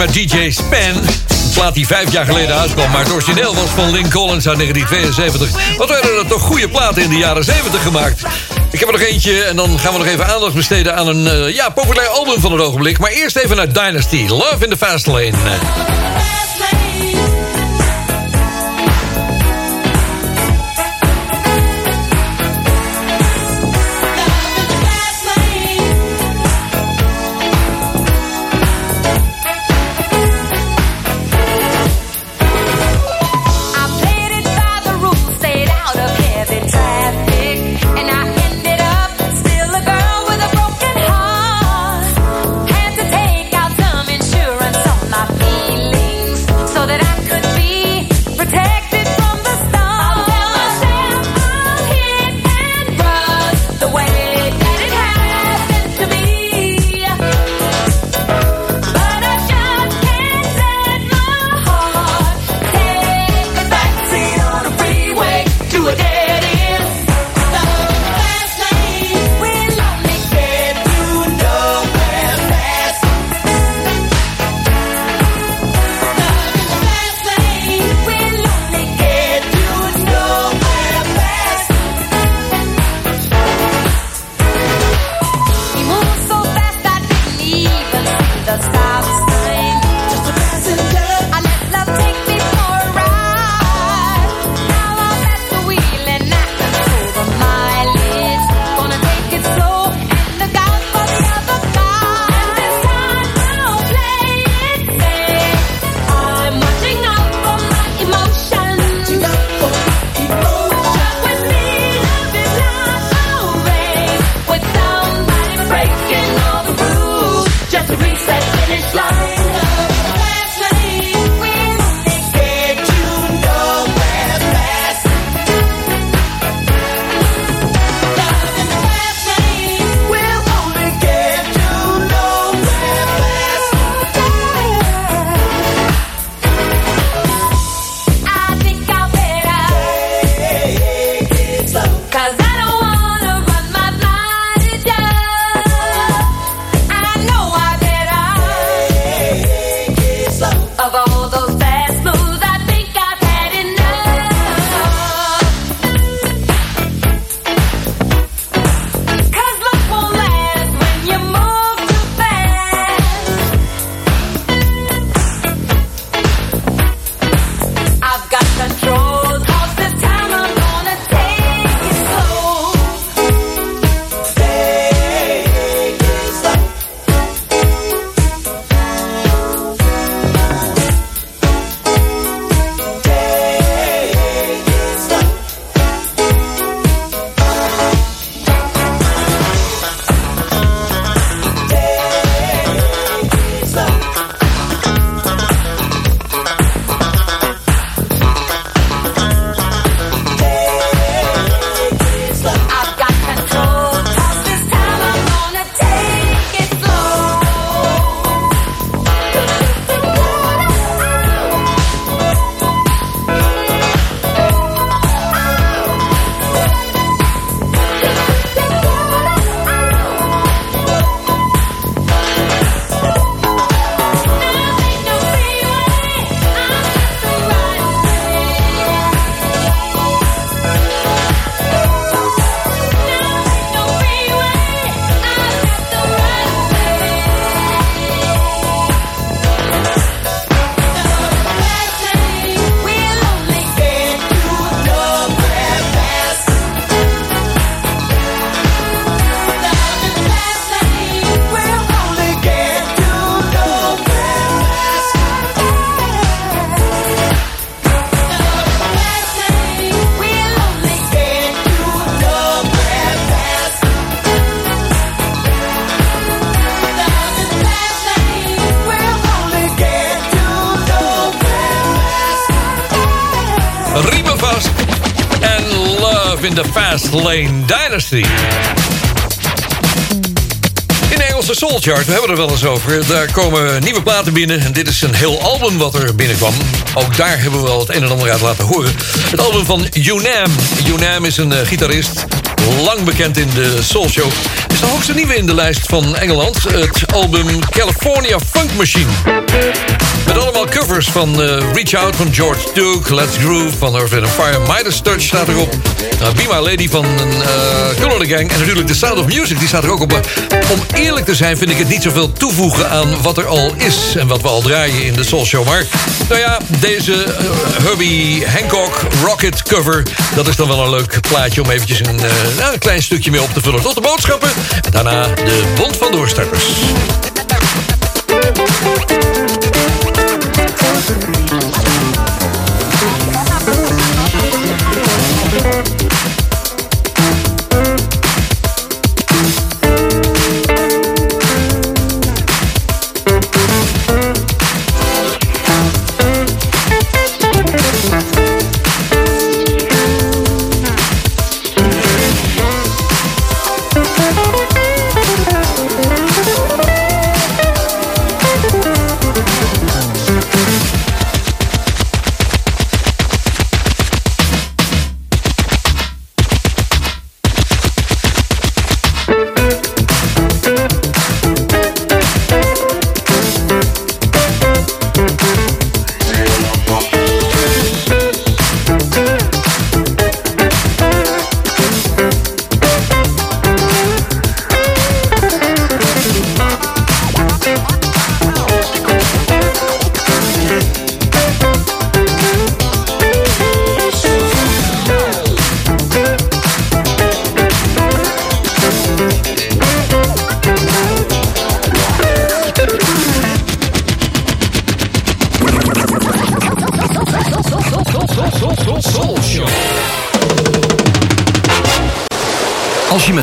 met DJ Span. Een plaat die vijf jaar geleden uitkwam, maar het origineel was van Link Collins uit 1972. Wat werden er toch goede platen in de jaren 70 gemaakt? Ik heb er nog eentje en dan gaan we nog even aandacht besteden aan een eh, ja, populair album van het ogenblik. Maar eerst even naar Dynasty, Love in the Fast Lane. Daar komen nieuwe platen binnen. En dit is een heel album wat er binnenkwam. Ook daar hebben we wel het een en ander uit laten horen. Het album van Unam. Unam is een eh, gitarist. Lang bekend in de Soul Show. Is de hoogste nieuwe in de lijst van Engeland. Het album California Funk Machine. Met allemaal covers van eh, Reach Out van George Duke... Let's Groove van Earth, Wind Fire... Midas Touch staat erop. Uh, Be My Lady van uh, Color the Gang. En natuurlijk The Sound of Music, die staat er ook op. Om eerlijk te zijn vind ik het niet zoveel toevoegen... aan wat er al is en wat we al draaien in de Soul Show. Maar nou ja, deze uh, Herbie Hancock Rocket cover... dat is dan wel een leuk plaatje om eventjes een, nou, een klein stukje mee op te vullen. Tot de boodschappen. En daarna de Bond van Doorstarters. Als je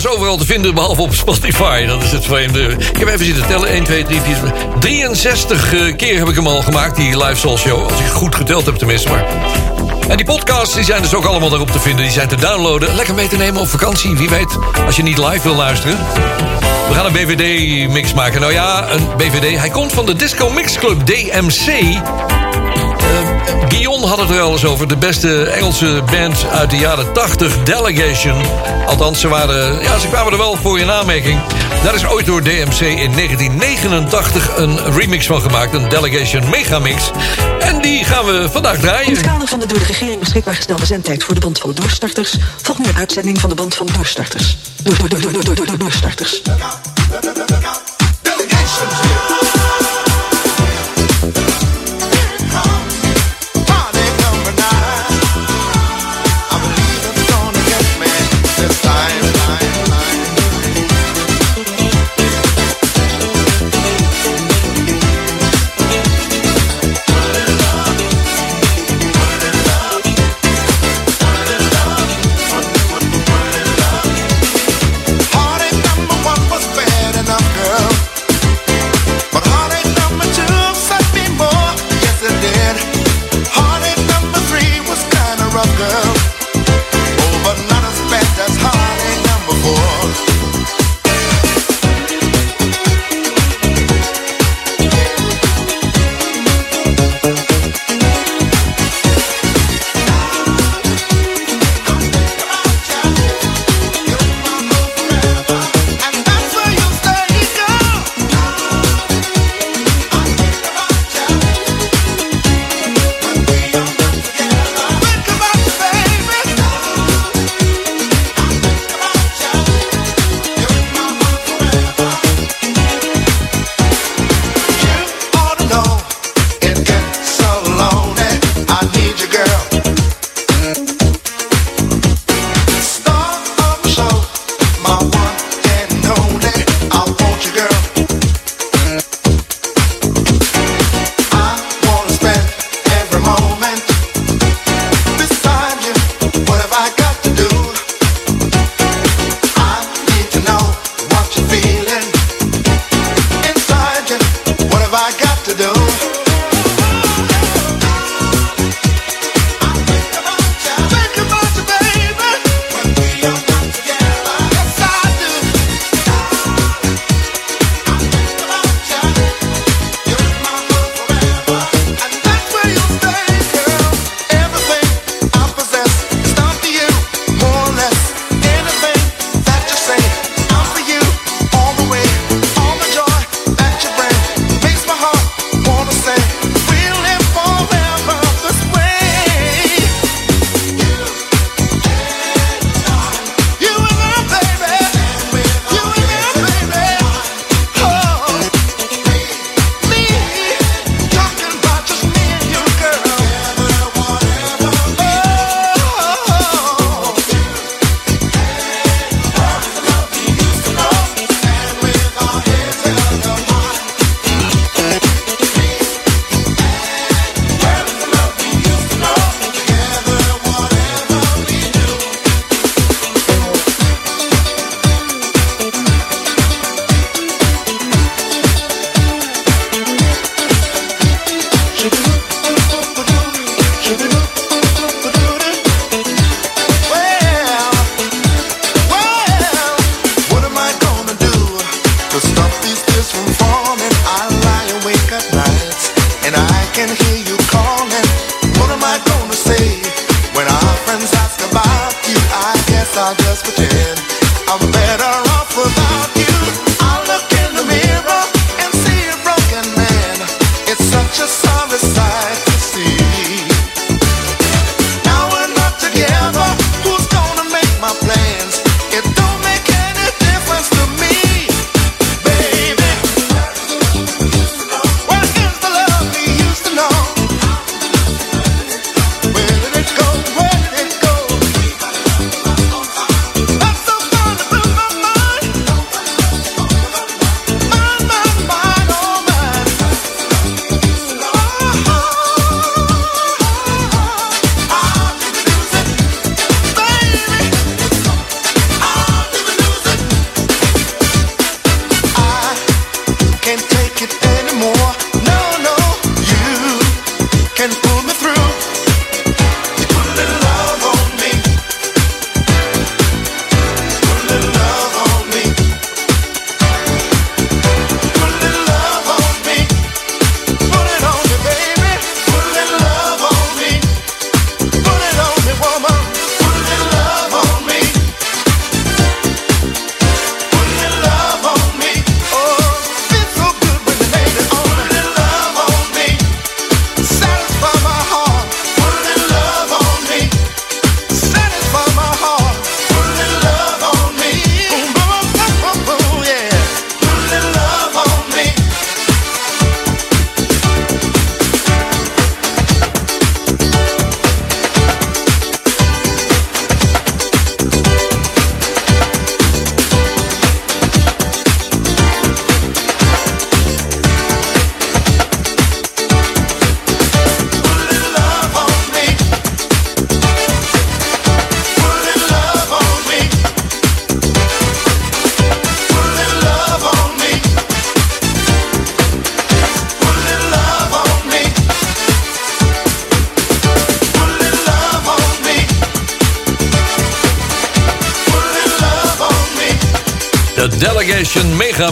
Is overal te vinden, behalve op Spotify. Dat is het vreemde. Ik heb even zitten tellen. 1, 2, 3, 4, 63 keer heb ik hem al gemaakt, die live soul show. Als ik goed geteld heb tenminste. Maar... En die podcasts die zijn dus ook allemaal daarop te vinden. Die zijn te downloaden. Lekker mee te nemen op vakantie. Wie weet, als je niet live wil luisteren. We gaan een BVD-mix maken. Nou ja, een BVD. Hij komt van de Disco Mix Club DMC. Guillaume had het er al eens over. De beste Engelse band uit de jaren 80, Delegation. Althans, ze, waren, ja, ze kwamen er wel voor in aanmerking. Daar is ooit door DMC in 1989 een remix van gemaakt. Een Delegation Megamix. En die gaan we vandaag draaien. In het kader van de door de regering beschikbaar gestelde zendtijd voor de Band van Doorstarters... een uitzending van de Band van Doorstarters. Door, door, door, door, door, door, door, doorstarters.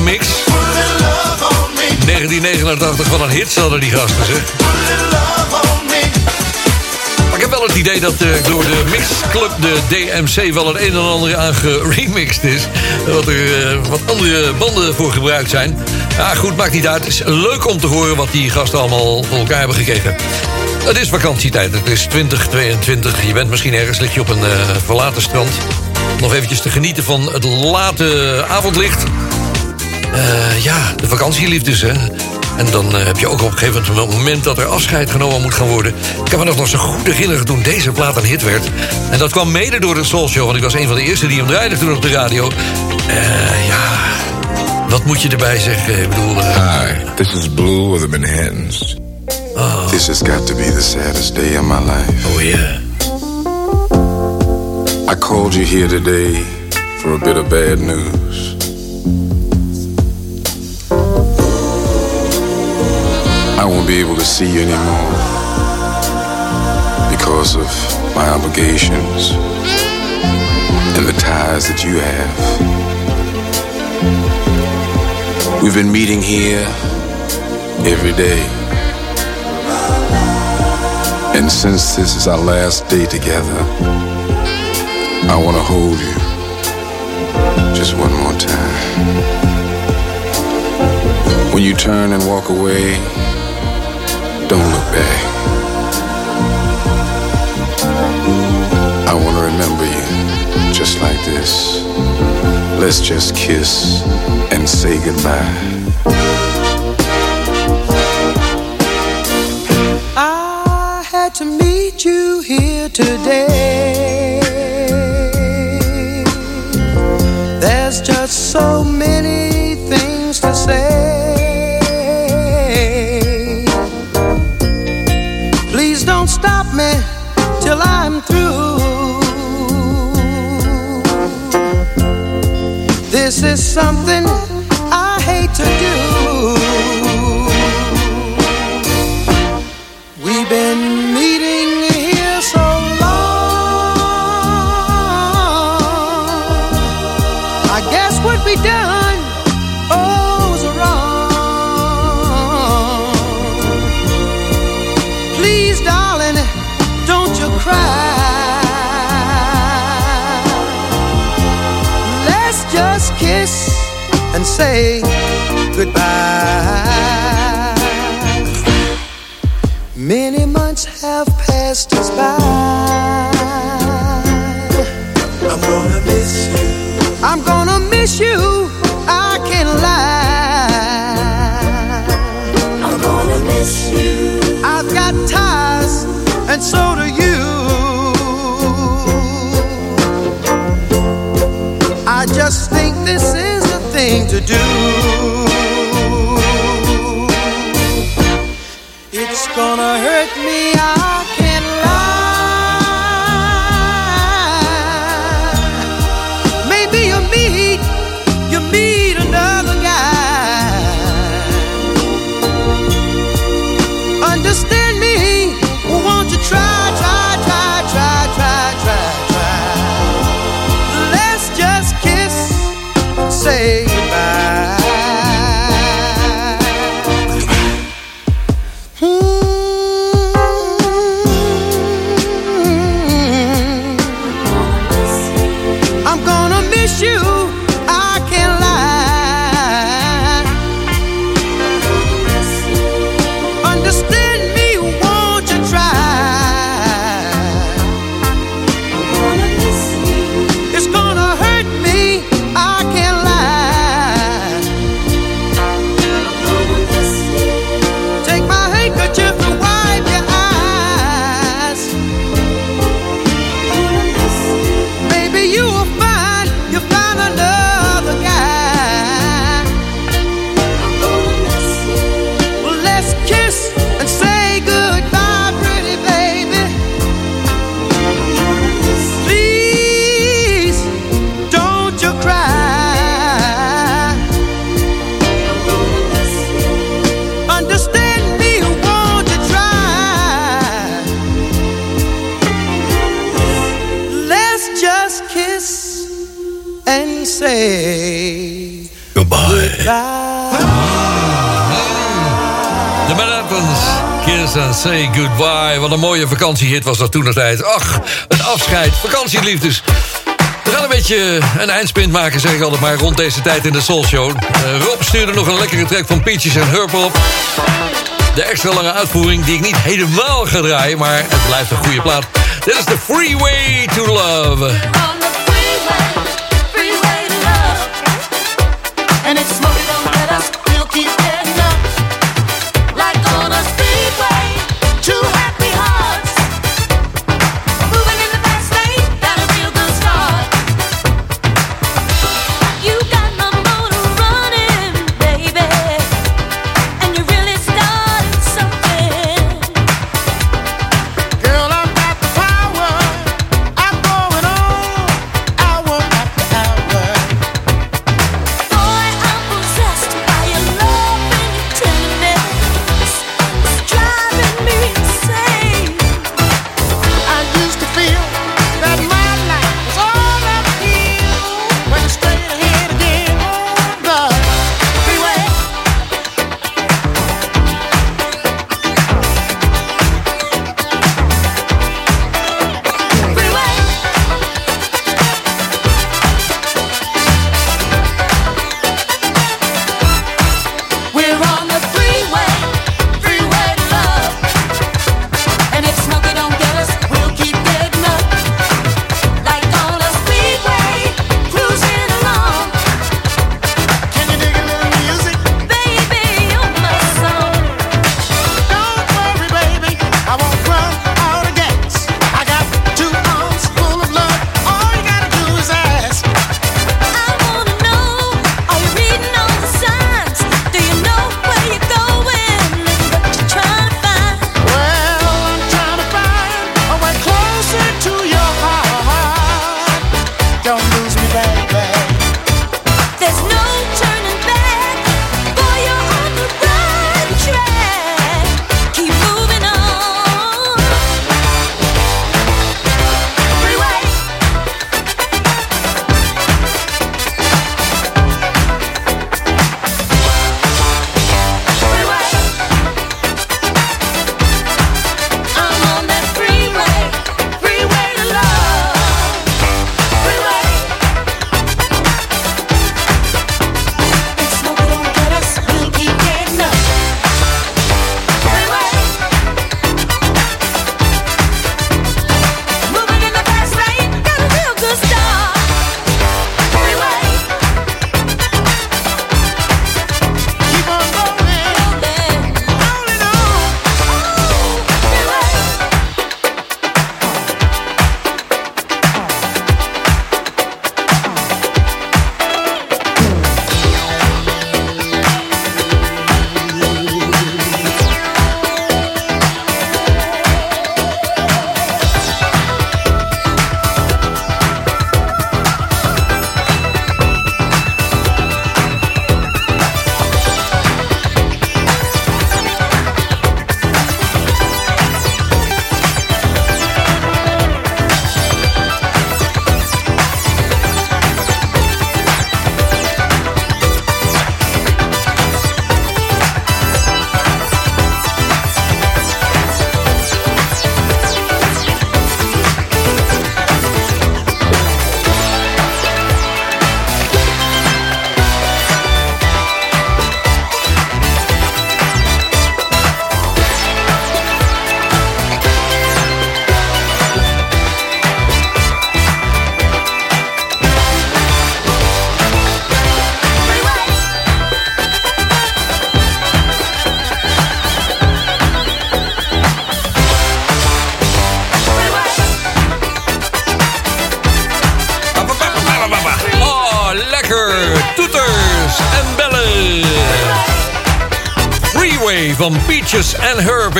Megamix. 1989 van een hit hadden die gasten, zeg. Maar ik heb wel het idee dat eh, door de mixclub de DMC wel het een en ander aan geremixed is. Dat er eh, wat andere banden voor gebruikt zijn. Ja, goed, maakt niet uit. Het is leuk om te horen wat die gasten allemaal voor elkaar hebben gekregen. Het is vakantietijd. Het is 2022. Je bent misschien ergens, lig je op een eh, verlaten strand. Nog eventjes te genieten van het late avondlicht. Eh, ja, de vakantieliefdes, hè. En dan eh, heb je ook op een gegeven moment dat er afscheid genomen moet gaan worden. Ik kan me nog, zo goed herinneren toen deze plaat een hit werd. En dat kwam mede door de Soul Show, want ik was een van de eerste die hem draaide toen op de radio. Eh, ja, wat moet je erbij zeggen? Ik bedoel... Hi, this is Blue of the Manhattans. This has got to be the saddest day of my life. Oh, yeah. I called you here today for a bit of bad news. Won't be able to see you anymore because of my obligations and the ties that you have. We've been meeting here every day. And since this is our last day together, I want to hold you just one more time. When you turn and walk away, I want to remember you just like this. Let's just kiss and say goodbye. I had to meet you here today. There's just so many say to do. Mooie vakantiehit was dat toen de tijd. Ach, een afscheid. Vakantieliefdes. We gaan een beetje een eindspint maken, zeg ik altijd maar, rond deze tijd in de Soul Show. Eh, Rob stuurde nog een lekkere track van Peaches en Herb op. De extra lange uitvoering die ik niet helemaal ga draaien, maar het blijft een goede plaat. Dit is de Freeway to Love.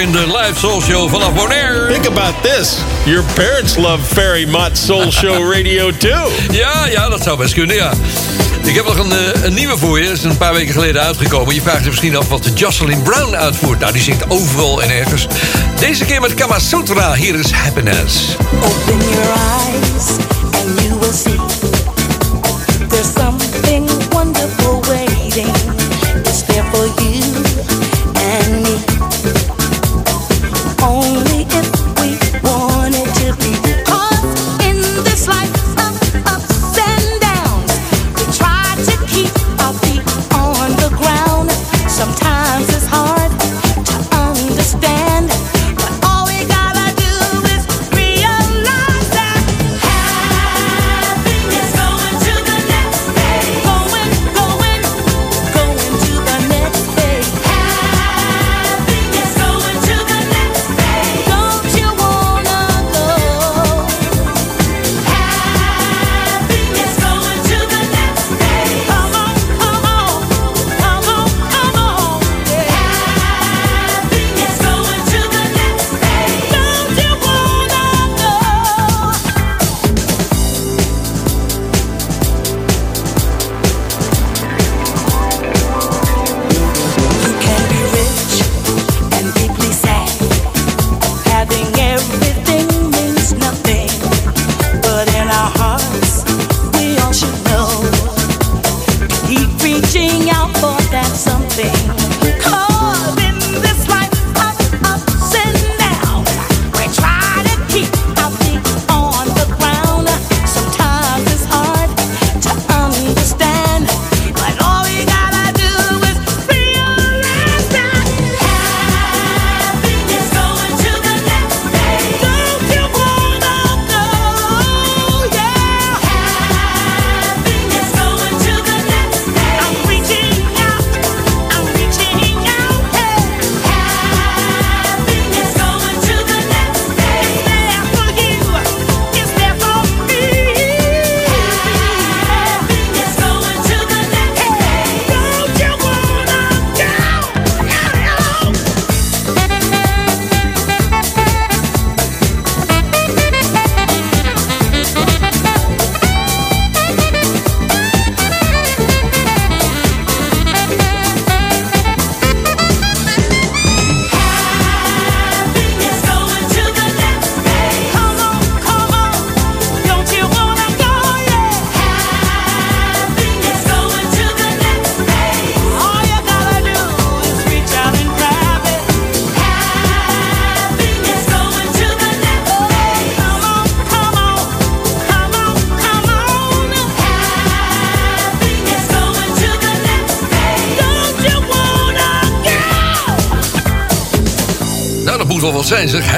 In de live soul show vanaf Bonaire. Think about this. Your parents love Fairy Mott Soul Show Radio too. Ja, ja, dat zou best kunnen, ja. Ik heb nog een, eh, een nieuwe voor je. Dat is een paar weken geleden uitgekomen. Je vraagt je misschien af wat Jocelyn Brown uitvoert. Nou, die zingt overal en ergens. Deze keer met Kama Sutra. Hier is Happiness. Open your eyes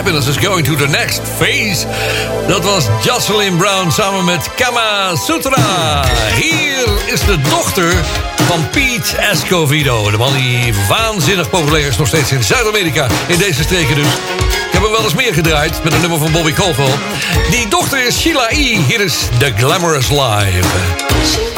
Happiness is going to the next phase. Dat was Jocelyn Brown samen met Kama Sutra. Hier is de dochter van Pete Escovido. De man die waanzinnig populair is nog steeds in Zuid-Amerika. In deze streken dus. Ik heb hem wel eens meer gedraaid met een nummer van Bobby Caldwell. Die dochter is Sheila E. Hier is The Glamorous Live.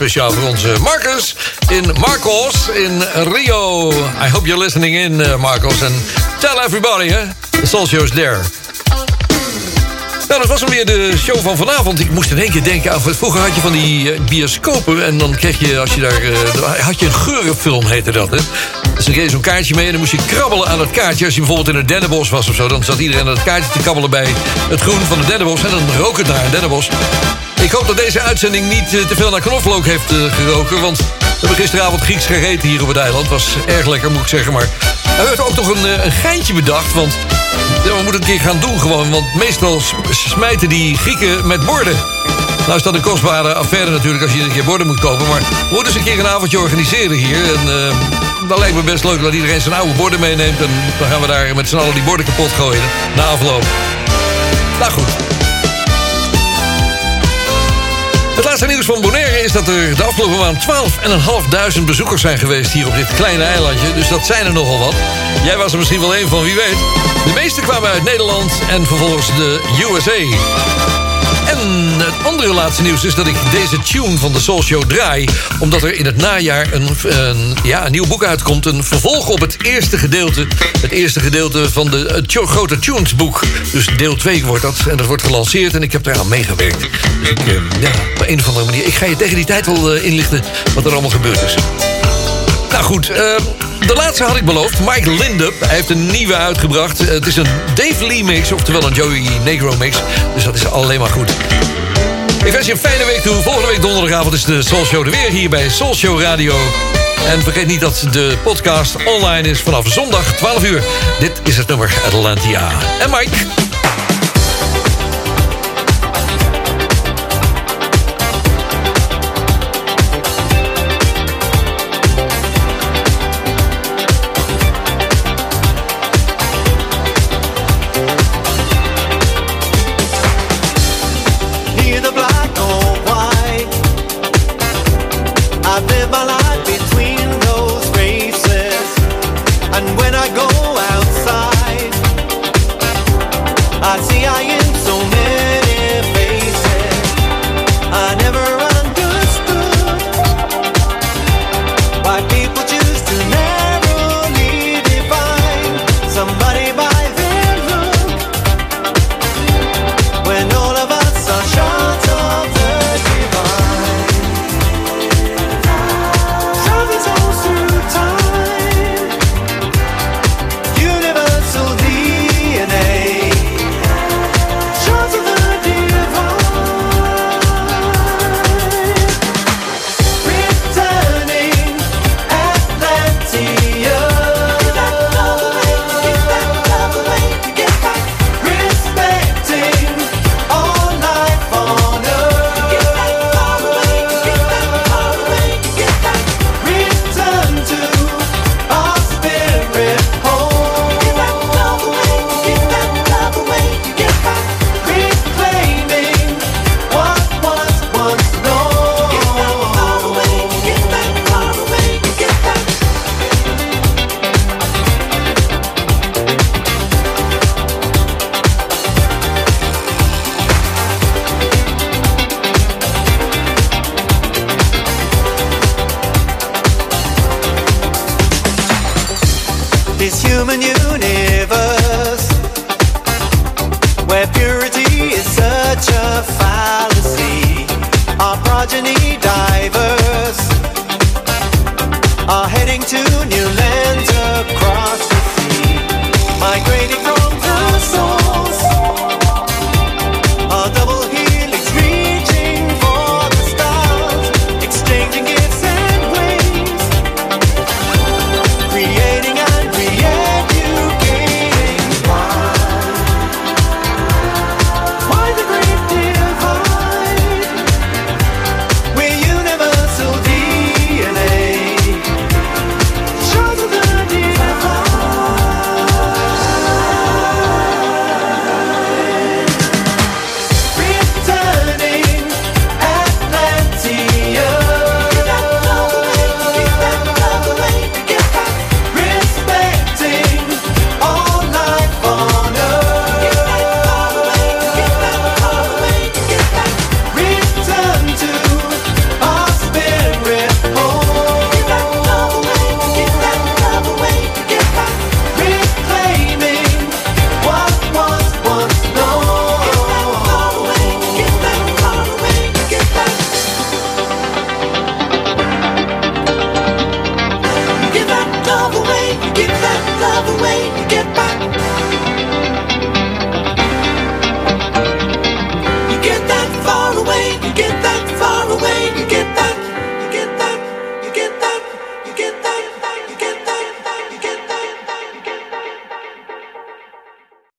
Speciaal voor onze Marcus in Marcos in Rio. I hope you're listening in, uh, Marcos. And tell everybody, hè? The Soul there. Nou, dat was alweer de show van vanavond. Ik moest in één keer denken aan... Vroeger had je van die eh, bioscopen... en dan kreeg je, als je daar... eh, had je een geurenfilm, heette dat, hè? Dus dan kreeg je zo'n kaartje mee en dan moest je krabbelen aan het kaartje. Als je bijvoorbeeld in het dennenbos was of zo... dan zat iedereen aan het kaartje te kabbelen bij het groen van het dennenbos... en dan rook het naar een dennenbos. Ik hoop dat deze uitzending niet eh, te veel naar knoflook heeft eh, geroken... want we hebben gisteravond Grieks gegeten hier op het eiland. Was erg lekker, moet ik zeggen, maar... Er werd ook nog een, eh, geintje bedacht, want... We moeten het een keer gaan doen gewoon, want meestal smijten die Grieken met borden. Nou is dat een kostbare affaire natuurlijk als je een keer borden moet kopen. Maar we moeten eens een keer een avondje organiseren hier. En uh, lijkt me best leuk dat iedereen zijn oude borden meeneemt. En dan gaan we daar met z'n allen die borden kapot gooien. Na afloop. Nou goed. Laatste nieuws van Bonaire is dat er de afgelopen maand 12.500 bezoekers zijn geweest hier op dit kleine eilandje. Dus dat zijn er nogal wat. Jij was er misschien wel een van, wie weet. De meeste kwamen uit Nederland en vervolgens de USA. En het andere laatste nieuws is dat ik deze tune van de Soul Show draai... omdat er in het najaar een, een, ja, een nieuw boek uitkomt. Een vervolg op het eerste gedeelte. Het eerste gedeelte van de grote Tunes boek. Dus deel 2 wordt dat. En dat wordt gelanceerd en ik heb daar aan meegewerkt. Ik, eh, ja, op een of andere manier. Ik ga je tegen die tijd wel eh, inlichten wat er allemaal gebeurd is. Nou goed, eh, de laatste had ik beloofd. Mike Lindup hij heeft een nieuwe uitgebracht. Het is een Dave Lee mix, oftewel een Joey Negro mix. Dus dat is alleen maar goed. Ik wens je een fijne week toe. Volgende week donderdagavond is de Soul Show er weer hier bij Soul Show Radio. En vergeet niet dat de podcast online is vanaf zondag 12 uur. Dit is het nummer Atlantia. En Mike...